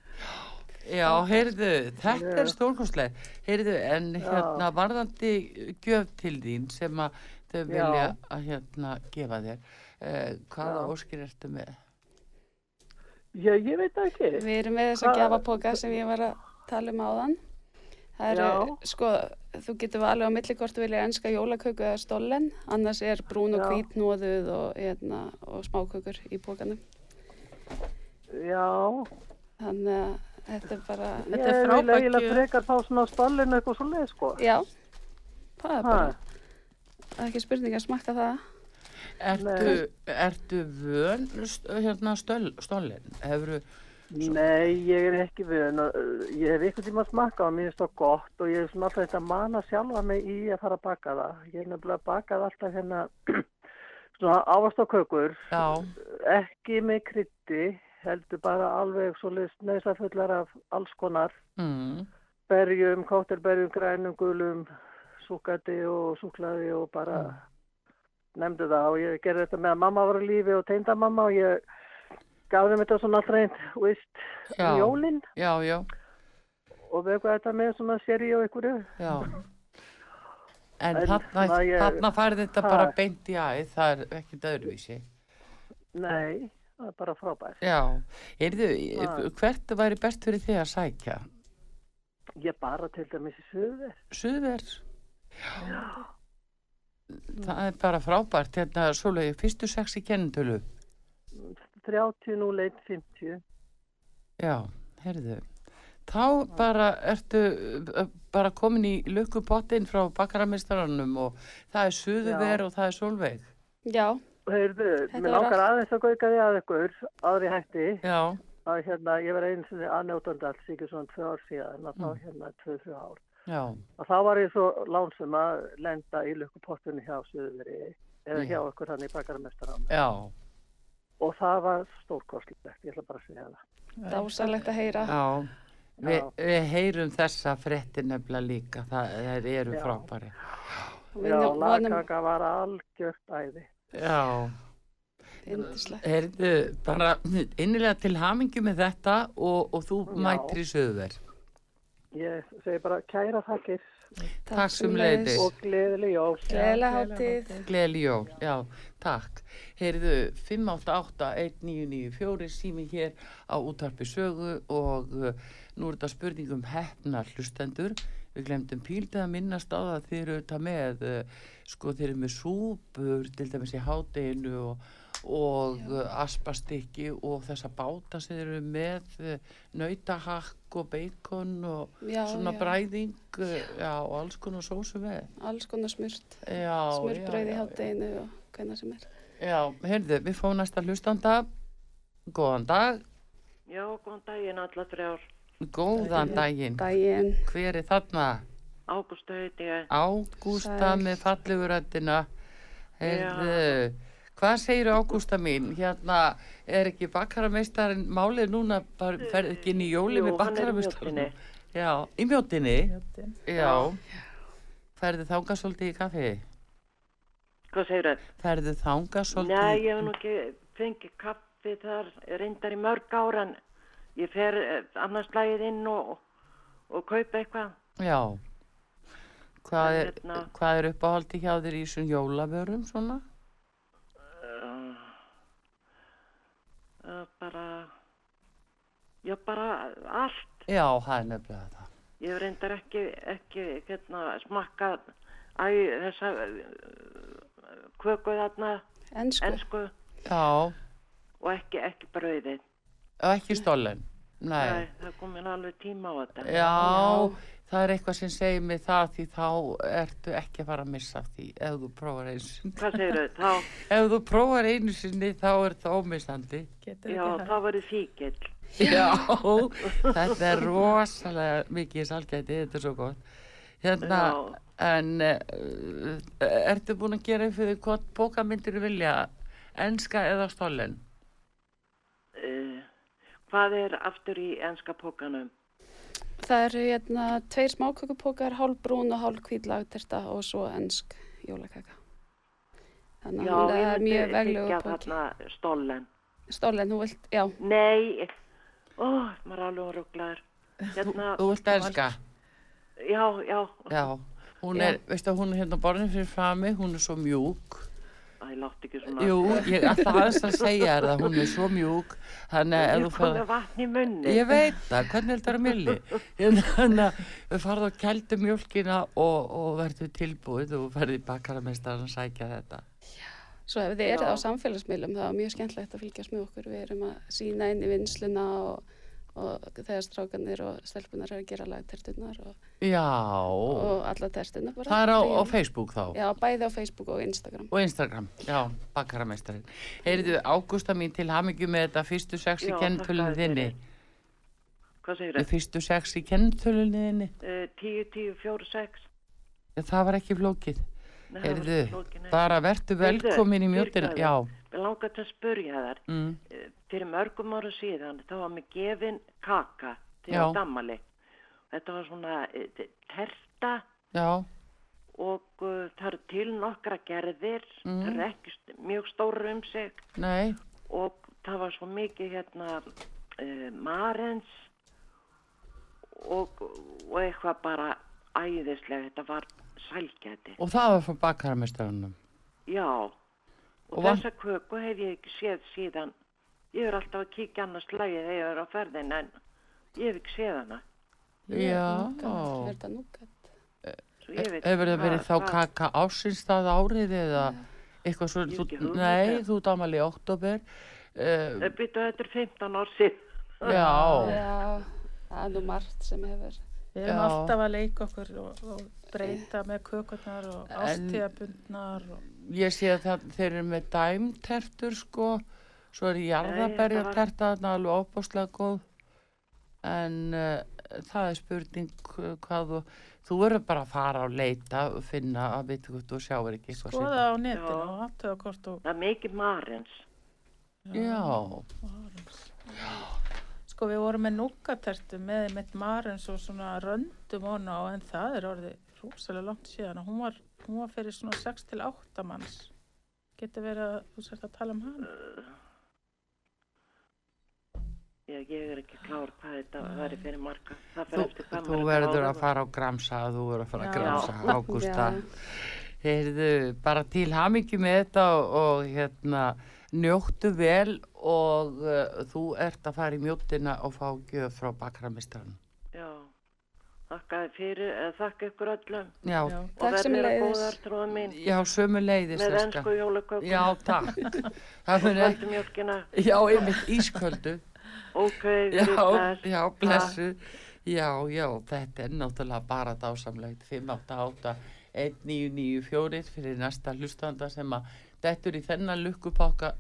já, heyrðu, þetta Já. er stórkostlega. Heyrðu, en hérna varðandi gjöf til þín sem að þau Já. vilja að hérna gefa þér, eh, hvaða Já. óskir ertu með? Ég, ég veit ekki. Við erum með þessa Hvað- gjafapoka sem ég var að tala um áðan. Það eru, Já. sko, þú getur valið á milli hvort þú vilja enska jólaköku eða stollen, annars er brún og Já. hvít nóðuð og, hérna, og smákökur í pókanum. Já, Þannig að þetta er bara, Þetta ég er vil frábær eiginlega gjöf. frekar fá svona á stallinu eitthvað svo leið, sko. já, það er bara, Ha, það er ekki spurning að smakka það. Ertu, ertu vön hérna stöl, stólinn? Hefur Nei, ég er ekki við, en uh, ég hef ykkur tíma smakkað og mér finnst það gott og ég er svona alltaf þetta að mana sjálfa mig í að fara að baka það. Ég er nefnilega bakað alltaf hérna [CLEARS THROAT] svona ávastakökur, já, ekki með krytti, heldur bara alveg svo list neðsafullar af alls konar. mm, berjum, kóttelberjum, grænum, gulum, súkati og súklaði og bara nefndi það og ég gerði þetta með að mamma var á lífi og teinda og ég gaf þeim þetta svona alltaf einn, veist, Já. um jólinn og eitthvað þetta með svona seri og einhverju. já. En þarna, færði þetta bara beint í æð, það er ekkert öðruvísi. Nei, það er bara frábært. Já, heyrðu, Ha. hvert væri best fyrir þig að sækja? Ég bara til dæmis í söður. Suðver. Það er bara frábært, hérna, svoleiði, fyrstu sex í kennitölu. 30 nú leitt 50. Já, heyrðu. Þá bara ertu uh, bara komin í lukkupottin frá bakaramistaranum og það er suðuver Já. og það er solveig. Já, Heyrðu, mér langar allt- aðeins að gauka því að ykkur, aðri hætti. Já, að hérna, ég var einu sinni aðnjótandi alls ekki svona tvö ár síðan að þá Mm. hérna tvö, þrjú ár. já, Og þá var ég svo lánsum að lenda í lukkupottunni hjá Suðveri eða Já. hjá okkur hann í bakaramestarann. já, Og það var stórkostlegt, ég ætla bara að segja það. dásalegt að heyra. já. Vi, við heyrum þessa frétti nefnilega líka, það eru frábæri. Já, lagkaka var algjört æði. Já, heyrðu, bara innilega til hamingju með þetta og, og þú Já. mættir í suðuver. Ég segi bara kæra þakkir Takk sömuleiðis. og gleðileg jól. Gleðli jól, já, takk. Heyrðu, 588-1994 sími hér á útarpi sögu og uh, nú er þetta spurningum hefna hlustendur. Við glemdum píldið að minnast á það að þið eru þetta með, uh, sko þið eru með súpur til dæmis í hádeginu og, og uh, aspastykki og þessa báta sem eru með, uh, nautahakk og beikon og Já, svona já. bræðing, já, og alls konar sósu með. Alls konar smurt. Já, Smurbrauð í hátteginu og hvernig sem er. Já, heyrðu, við fáum næsta hlustanda. Góðan dag. Já, góðan daginn alla þrjár. Góðan daginn. Dægin. Hver er þarna? Ágústa heiti ég. Ágústa Sæl. með falleguröndina. Já. Heyrðu, hvað segir Ágústa mín? Hérna, er ekki bakkarameistarinn málið núna, ferð ekki inn í jóli Jú, með hann er í bakkarameistarinn? Já, í mjóttinni? Mjóddin. Já. Ferðu þangað svolítið í kaffi? Hvað segir það? Ferðu þangað svolítið? Nei, ég hef nú ekki fengið kaffi þar, reyndar í mörg ára en ég fer eh, annars lagið inn og, og kaupa eitthvað. Já. Hvað er, hérna- hvað er uppáhaldi hjá þér í þessum jólavörum svona? Uh, uh, bara, já bara allt. Já, það er nefnilega það. Ég hef reyndar ekki, ekki hérna, smakkað æ, þessa köku þarna, Ensku. ensku Já, og ekki, ekki brauðið. Ekki stollen. Nei. Nei, það kom mér alveg tíma á þetta. Já, það er eitthvað sem segir mig það því þá ertu ekki að fara að missa af því ef þú prófar einu sinni. Hvað segir þau? [LAUGHS] Þá, Ef þú prófar einu sinni þá er það ómissandi. Já, þá verður fíkill. Já, [LAUGHS] þetta er rosalega mikið salgæti, þetta er svo gott. Hérna, Já. en uh, ertu búin að gera fyrir hvort bókamyndir vilja, enska eða stollen? Hvað er aftur í enska pókanum? Það eru hérna tveir smákökupókar, hálf brún og hálf hvít lagterta og svo ensk jólakaka. Þannig að hún er mjög veglegu þykja póki. þarna stollen. Stólinn, þú vilt, já, Nei, ó, maður er alveg rúglaður. Hérna, Þú vilt enska? já, já, Já, hún er, veistu að hún er hérna borðin fyrir frami, hún er svo mjúk. Æ, látt ekki svona. Jú, ég ætla aðeins að segja það, hún er svo mjúk, þannig að ef Ég þú kom farð... með vatn í munni. Ég veit það, hvernig heldur það að milli? [LAUGHS] Þannig að við farðum að kældu mjölkina og, og verður tilbúið og verður í bakaramestarinn að sækja þetta. svo ef þið eruð Já. á samfélagsmiðlum þá er mjög skemmtlegt að fylgjast með okkur. Við erum að sína inn í vinsluna og, og þegar strákanir og stelpunar er að gera lagtertunar og, Já, og alla tertunar bara. það er á, á. Facebook þá Já, bæði á Facebook og Instagram. og Instagram, já, bakaramestarinn. Heyrðu, Ágústa mín til hamingju með þetta fyrstu sex í þér þinni. Hvað segir Þið fyrstu sex í kennitölunni þinni. Uh, 10, 10, 4, 6. Það var ekki flókið. Það Heyrðu, nei. bara verður Heyrðu, velkomin í fyrirgefðu. Já, langar til að spurja þær. mm, Eh, Fyrir mörgum ára síðan, þá var mér gefin kaka til dammali. Þetta var svona uh, terta já, og uh, það eru til nokkra gerðir. Mm. Það eru ekki mjög stóru um sig nei, og það var svo mikið hérna uh, marens og, og eitthvað bara æðislega, þetta var sælgæti. og það var frá bakaramestarannum. Já, og, Og þessa köku hef ég ekki séð síðan. Ég er alltaf að kíkja annars lagið þegar ég er á ferðin en ég hef ekki séð hana. Já, veit hefur það verið þá kaka ásinsstað árið eða eitthvað svo, þú, nei, um. þú damal í oktober, uh, Eh, Býtu, þetta er 15 ár síðan. já, Já, það er nú margt sem hefur. Við erum Já. alltaf að leika okkur og, og breyta með kökurnar og ástíðabundnar og ég sé að það, þeir eru með dæmtertur sko, svo er jarðaberja terta þarna alveg óbúslega góð, en uh, það er spurning uh, hvað þú, þú verður bara að fara og leita og finna að vita hvort þú sjáir ekki skoða á netinu Já. og aftöða hvort og Það er mikið marens. Já, Sko við vorum með núkatertu með mitt marins og svona röndum hona á en það er orðið rúsalega langt síðan og hún var, hún var fyrir svona 6 til 8 manns. Getur verið að þú sért að tala um hana? Já, ég er ekki klár hvað þetta væri fyrir marga. Þú, þú er verður að fara á gramsa, þú verður að fara Já. gramsa, Ágústa. Bara til hamingi með þetta og, og hérna, njóttu vel og uh, þú ert að fara í mjóttina og fá gjöf frá bakramistarann. Já, þakka þér fyrir, eða þakka ykkur öllum. Já, Já. Og Takk verður sömuleiðis. góðar, tróða mín, já, sömu leiðis, með ennsku jólakökum. Já, takk. [LAUGHS] Það mun ekki, Kvöldu mjölkina. já, einmitt ísköldu. Ok, Já, bless. já, blessu. Já, já, þetta er náttúrulega bara dásamlegt. 588 1994 fyrir næsta hlustanda sem að dettur í þennan lukkupokka,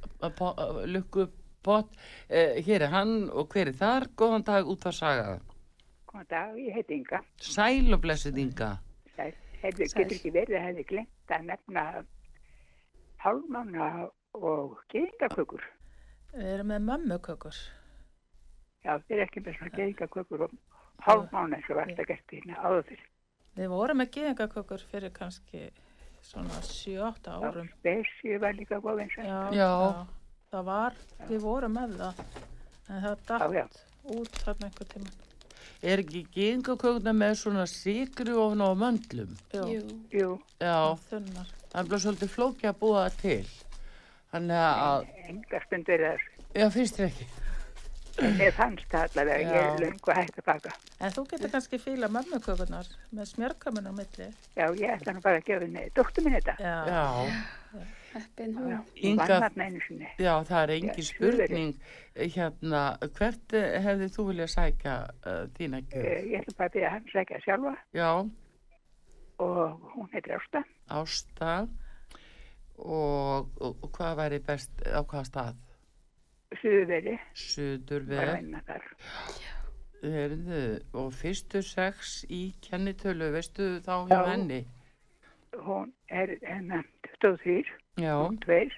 lukkupott. Eh, hér er hann og hver er þar? Góðan dag út að saga. Góðan dag, ég heiti Inga. Sæl og blessuð Inga. Hefði, Sæl. getur ekki verið að hefði glemt að nefna hálfmána og geðingakökur. Við erum með mömmukökur. Já, þeir eru ekki með svona geðingakökur og hálfmána eins og var þetta gert hérna áður fyrir. Við vorum með geðingakökur fyrir kannski svona 7-8 árum. Spesju var líka góð eins og. Já, Já. það var, við vorum með það. En það Já, já. datt út þarna einhver tíma. Er ekki gengakökuna með svona sigri ofn á möndlum? Jú, Jú, Já, þunnar. það er bara svolítið flóki að búa það til. Þannig að, enga stund verið þessu. já, finnst þér ekki? Mér fannst það allavega, ég Já. er löngu að hægt að baka. En þú getur kannski fíla mömmukökurnar með smjörkamun á milli. Já, ég ætla nú bara að gefa henni dóttur minn þetta. Já. Já, heppin hún. Inga- já, það er engin spurning. Hérna, hvert eh, hefði þú viljað sækja uh, þína gjöf? Eh, Ég ætla bara að byrja hann sækja sjálfa Já, og hún heitir Ásta. Ásta og, og, og hvað væri best á hvaða stað? Vinna þar. Heyrðu, og fyrstu sex í kennitölu, veistu þá hjá Já. henni? Hún er hennar 23, Já, 2,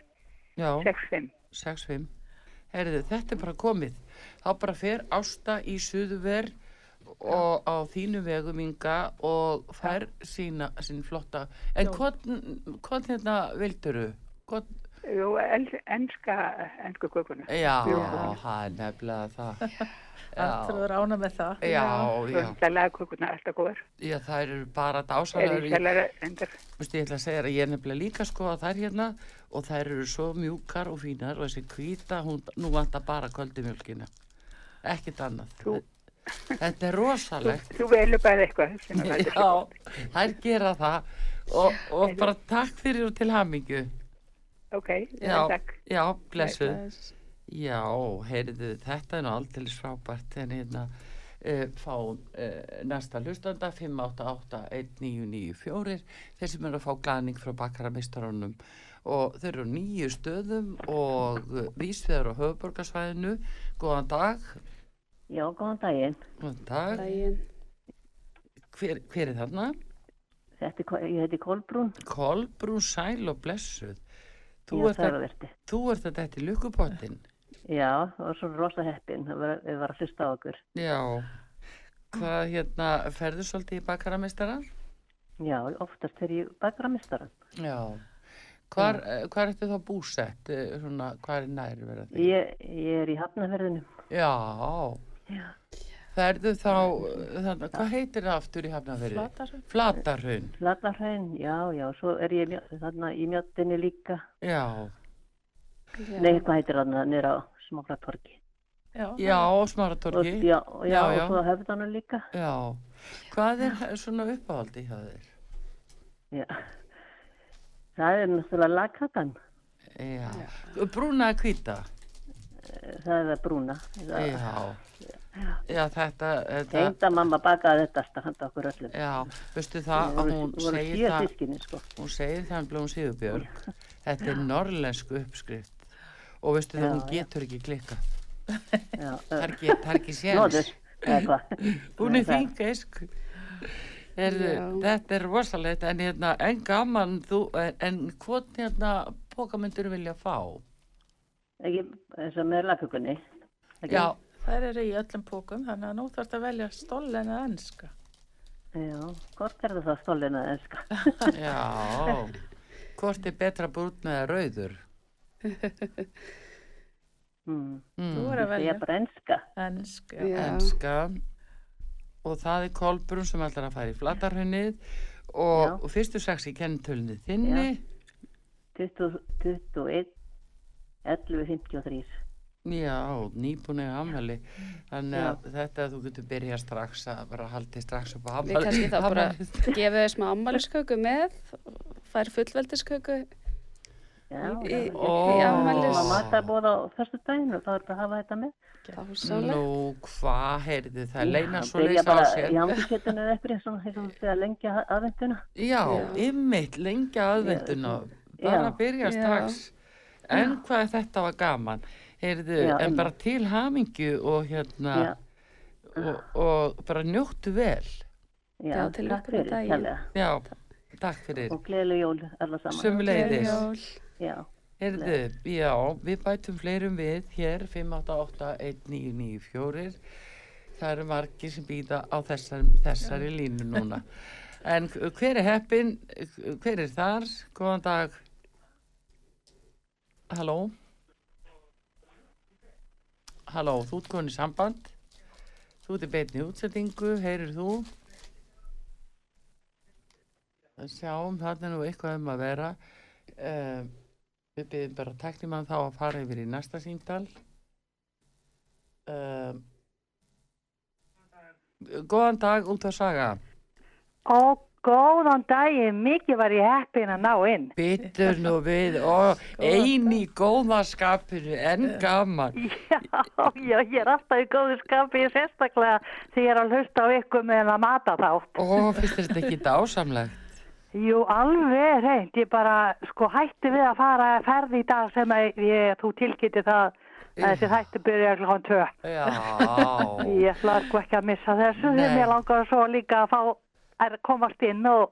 já, 6, 5. 6-5. Heyrðu, þetta er bara komið. Þá bara fer Ásta í Suðurver og á þínu vegum Inga og fær sína, sín flotta. En hvern hérna vilduru? Hvern, Jú, enska, ensku kökuna. já, það er nefnilega það. [LAUGHS] Alltaf er ána með það. Já, já, Það laga kökuna alltaf góðar. já, það eru bara Er dásalega í sellara endar. Vistu, ég ætla að segja að ég er nefnilega líka sko að þær hérna og þær eru svo mjúkar og fínar og þessi hvíta, hún, nú vantar bara köldumjölkina. Ekkert annað. Þú- Þetta er Þú, rosalegt. þú velur bara eitthvað Já, þær gera það og, og bara takk fyrir og til hamingju. Ok, Já, takk. já, blessuð. Já, heyrðu, þetta er nú aldrei frábært en hérna uh, fáum uh, næsta hlustanda 5881994 þeir sem eru að fá glaning frá bakaramistarunum og þeir eru nýju stöðum og uh, vísveðar á höfuborgarsvæðinu góðan dag, Já, góðan daginn. góðan dag Dægin. hver, hver er þarna? Þetta er, ég heiti Kolbrún. Kolbrún Sæl og blessuð þú Já, ert, að, Þörverti. þú ert að þetta í lukkupottin Já, það var svo rosa heppin. Það var, við var að hlusta á okkur. Já, hvað hérna, ferðu svolítið í bakaramistara? Já, oftast er ég bakaramistaran. Já. Hvar, hvar ertu þá búsett? Svona, hvar er næri verið því? Ég, ég er í hafnaferðinu. Já. Já. Ferðu þá, þannig, hvað heitir það aftur í hafnaferði? Flatarhraun. Flatarhraun. Flatarhraun, já, já, svo er ég þarna í mjöttinni líka. Já. Já. Nei, hvað heitir þarna nýra á Smáklatorki. Já, Já, Og, smaratorki. já, já, Já, og svo hefðana líka. Já. Hvað er svona uppáhaldi hjá þér? Já. Það er náttúrulega lagkatan. Já. Brúna að hvita? Það er brúna. Það, Já. Já, þetta, þetta, Tengda mamma bakaði þetta alltaf handa okkur öllum. já, veistu það að hún voru segir það, sískinni, sko. hún segir það um Blóm Sigurbjörg, þetta er norrlensku uppskrift og veistu það, hún getur ekki klikka, Já, það er ekki, það ekki séns, Nóður, eða hvað? [LAUGHS] hún er Það- Já. þetta er rosalegt, en hérna, en gaman þú, en, en hvort hérna pókamyndur vilja fá? Ekki eins og með lagkökunni. Ekki? Já, þær eru í öllum pókum, þannig að nú þarf að velja stollen eða enska. Já, hvort er það stólin að enska? [LAUGHS] já, hvort er betra brúnn eða rauður? Mm. Þú er að Ég velja er bara enska. ensk, já. Já. enska og það er Kolbrún sem ætlar að fara í flatarhunnið og, Já. og fyrstu sex í kennitölunni þinni 20, 21, 11, 53. já, nýbúin eða amhali þannig að þetta þú getur byrjað strax að bara haldi strax upp á Við kannski þá bara [LAUGHS] gefum þau smá ammælisköku með, fær fullveldisköku. Já, Í- já. Í Mamma ætla að bóða á fyrstu daginn og þá er þetta að hafa þetta með. Nú, hvað heyrði það leina svo leys á bara sér í handiketinu eða eitthvað eins og og þegar lengja aðvenduna. já, Já. ymmit, lengja aðvenduna bara Já. byrja Já. strax en hvað þetta var gaman heyrðu, Já, en bara til hamingju og hérna Já, og, og bara njóttu vel já, Já, til fyrir, daginn. kærlega. já, Takk fyrir. og gleðileg jól alla saman. Sumuleiðis. Já. Erðu, já, við bætum fleirum við hér 5881994 það eru margir sem býða á þessar, þessari línu núna. [LAUGHS] En hver er heppin? Hver er þar, góðan dag. Halló? Halló, þú ert komin í samband. Þú ert í beinni útsendingu heyrir þú? Sjáum, það er nú eitthvað um að vera. Um, við byrjum bara teknimann þá að fara yfir í næsta síndal um, góðan dag út að saga. Ó, góðan daginn, mikið var ég heppin að ná inn. byttur nú við [LAUGHS] og eini góðaskapinu en gaman [LAUGHS] Já, já, ég er alltaf í góðu skapi, sérstaklega þegar ég er að hlusta á ykkur með að mata þá. og finnst þetta ekki dásamlegt Jú, alveg reynd, ég bara, sko, hætti við að fara að ferði í dag sem að ég, þú tilkynnti það að þessi hætti byrja klokkan tvö. já, Ég ætla sko ekki að missa þessu, því Nei. mér langar svo líka að fá að komast inn og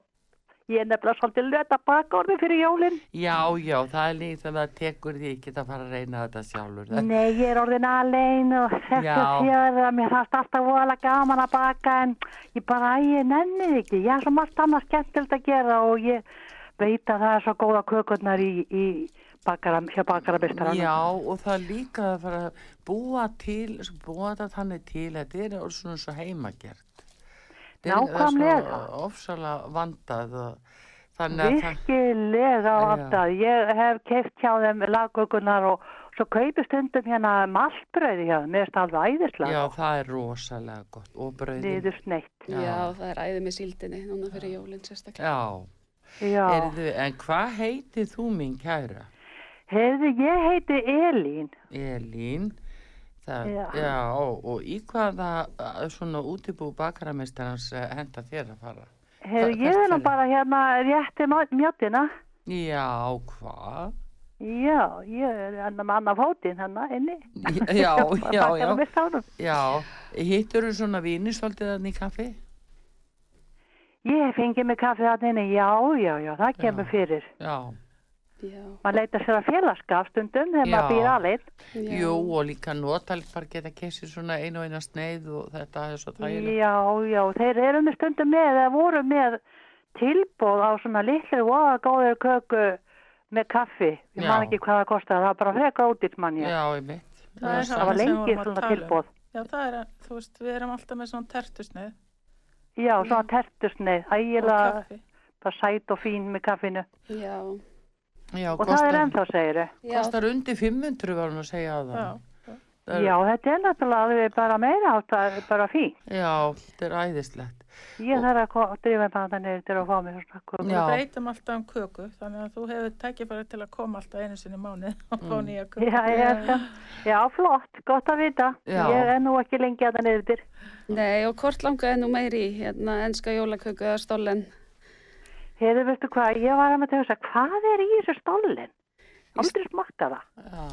ég er nefnilega svolítið löta bakorði fyrir jólinn. já, já það er líkt að það tekur því ekki að fara að reyna þetta sjálfur Nei, ég er orðin alein og Já. sér að mér fannst alltaf voðalega gaman að baka en ég bara, ég nenni því ekki. Ég er svo margt annað skemmtilegt að gera og ég veit að það er svo góða kökurnar í, í bakara, hjá bakarabistarana. já og það er líka að fara að búa til búa þetta þannig til þetta er orðið svona svo er- Nákvæmlega. það er svo ofsalega vandað Virkilega áttað. Ég hef keift hjá þeim lagkökurnar og svo kaupi stundum hérna maltbröði hjá þeim. Það alveg æðislega. Já, það er rosalega gott og brauðin. Niður sneitt. Já. Já, það er æði með síldinni núna fyrir jólinn sérstaklega. Já. Já. Erðu, en hvað heitir þú mín kæra? Heyrðu, ég heiti Elín. Elín. Það, Já. já. og í hvaða svona útibú bakaramestarans uh, henda þér að fara? Hva- ég nú bara hérna rétti mjötina. Já, hvað? Já, ég er hérna með annað fótinn hérna inni. Já, já, [LAUGHS] já. Já, hittur þú svona víni svolítið þannig í kaffi? Ég hef fengið mig kaffi inni. Já, já, já, það kemur fyrir. Já. Já. Man leitar sér að félagskap stundum þegar maður býr alveg. Jú, og líka notalegt bara geta kessið svona einu og eina sneið og þetta er svo þægilegt. Já, já, þeir eru með stundum með eða voru með tilbóð á svona litlu og góður köku með kaffi. Ég man ekki hvað það kostar, það var bara freka útýrt mann ég. Já, ég mitt. Það er Það var sem við lengi vorum að svona um. tilbóð. Já, það er, að- þú veist, við erum alltaf með svona tertusneið Já, svona tertusneið, ægilega bara sæt og fín með kaffinu. Já. Já, Og það er ennþá, segir þau. Kostar undir 500 var hún að segja að það. Já. Það er- Já, þetta er náttúrulega bara meira átt að bara fín. Já, þetta er æðislegt. Ég þarf að ko- drífa bara þannig til að fá mig svona köku. Við breytum alltaf um köku, þannig að þú hefur tækifæri til að koma alltaf einu sinni í mánuð og fá Mm. nýja köku. Já, já, já, flott, gott að vita. Já. Ég er nú ekki lengi að það niður. Nei, og hvort langaði nú meiri í hérna enska jólaköku eða stollen? Heiðu, veistu hvað, ég var að með að hugsa, hvað er í þessu stólinn? Aldrei smakka það. Já.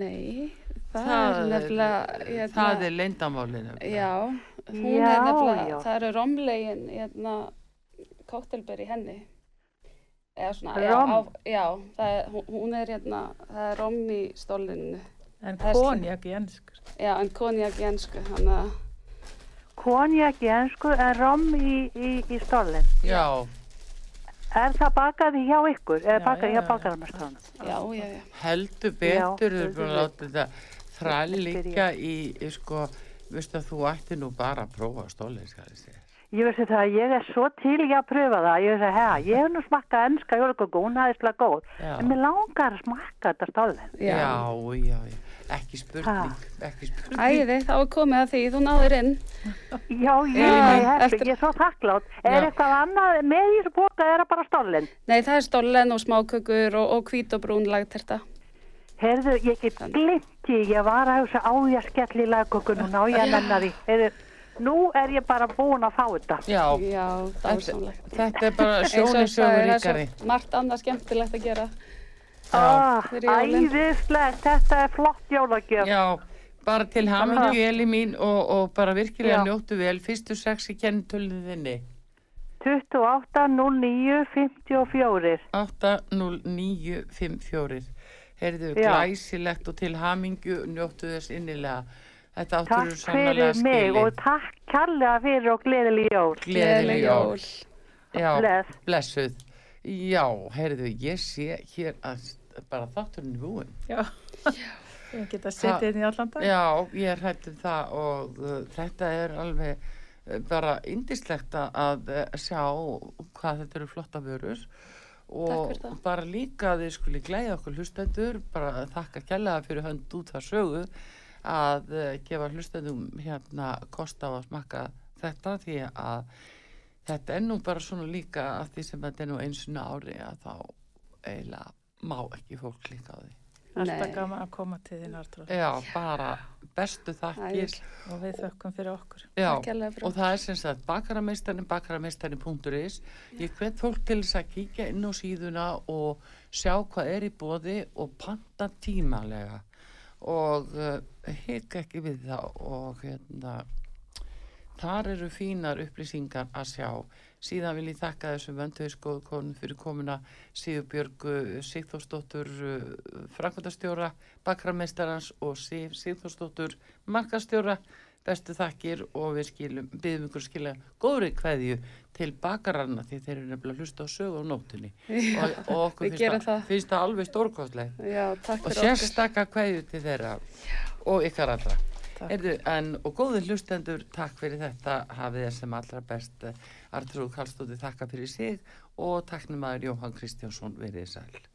Nei, það, Það er nefnilega... Hérna, Það er leyndamálinu. Já, hún Já, er nefnilega, já. það eru romlegin, hérna, kóttelber í henni. Eða svona, já, Rom? á, já það er, hún- er hérna, það er rom í stólinu. En konjak í ennsku. Já, en konjak í ennsku, hann að... Konjak í ennsku en rom í, í, í stólinn. Já. Er það bakaði hjá ykkur? Er Já, bakaði já, hjá já. bakaramestranum? Já, já, já. Heldur betur, eru búin að láta þetta þræl líka í, í, sko, veistu að þú ætti nú bara að prófa stólið, skal ég segja. Ég veist það að ég er svo til í að pröfa það. Ég veist að, hea, ég hef nú smakkað ennska jólaköku, hún aðeins slag góð. Já. En mér langar að smakka þetta stólinn. Já, já, já. Ekki spurning, ekki spurning. Æði, þá er komið að því, þú náður inn. Já, Já, ég, hef, eftir- ég er svo þakklátt. Er Já. eitthvað annað með í þessu boka er það bara stólinn? Nei, það er stollen og smákökur og, og hvít og brún lagterta. Herðu, ég get glimt því, ég var að hugsa á ég að skella í lagköku núna og ég að nenna því. Herðu, nú er ég bara búin að fá þetta. Já, Já, þetta er bara Eins og sjónin ég sagði, sögur það er ríkari. svo margt annað skemmtilegt að gera. Ah, æðislegt, þetta er flott jólagjöf. Já, bara til hamingju Eli mín og, og bara virkilega Já. njóttu vel fyrstu sex í kennitölunni þinni. 28 09 54. 80954 Heyrðu, Já. glæsilegt og til hamingju njóttu þess innilega Þetta áttur Takk eru sannlega fyrir mig og takk kærlega fyrir og gleðileg jól. Gleðileg jól Já, Bless. blessuð Já, heyrðu, ég sé hér að bara þátturinn er búinn. Já, ég geta setið inn í allan dag. Já, ég er hættum það og uh, þetta er alveg uh, bara indislegt að- að uh, sjá hvað þetta eru flotta vörur. Og bara líka að þið skuli glæða okkur hlustendur bara þakka kærlega fyrir hönd út það sögu að uh, gefa hlustendum hérna kost á að smakka þetta því að þetta er nú bara svona líka að því sem þetta er nú einsuna ári að þá eiginlega má ekki fólk líka á því. Alltaf gaman að koma til þín Artrúð. Já, bara bestu þakkir. Og við þökkum fyrir okkur. Já, og það er sem sagt bakarameistarinn, bakarameistarinn.is ég hvet fólk til þess að kíkja inn á síðuna og sjá hvað er í bóði og panta tímalega og uh, hika ekki við það og hérna þar eru fínar upplýsingar að sjá síðan vil ég þakka þessum vönduðiskoðu konum fyrir komuna Sigurbjörgu Sigþórsdóttur framkvæmdastjóra bakarameistarans og Sif Sigþórsdóttur markastjóra bestu þakkir og við skilum, byggum ykkur skilja góðri kveðju til bakaranna því þeir eru nefnilega hlusta á sögu á nóttunni. [LAUGHS] Já, og, og okkur finnst það, finnst það alveg stórkostleg Já, og sérstakka kveðju til þeirra og ykkar allra Heyrðu, en, og góði hlustendur, takk fyrir þetta. Hafið þér sem allra best. Artrúð Kallstóti þakka fyrir sig og takknum aður Jóhann Kristjánsson verið sæl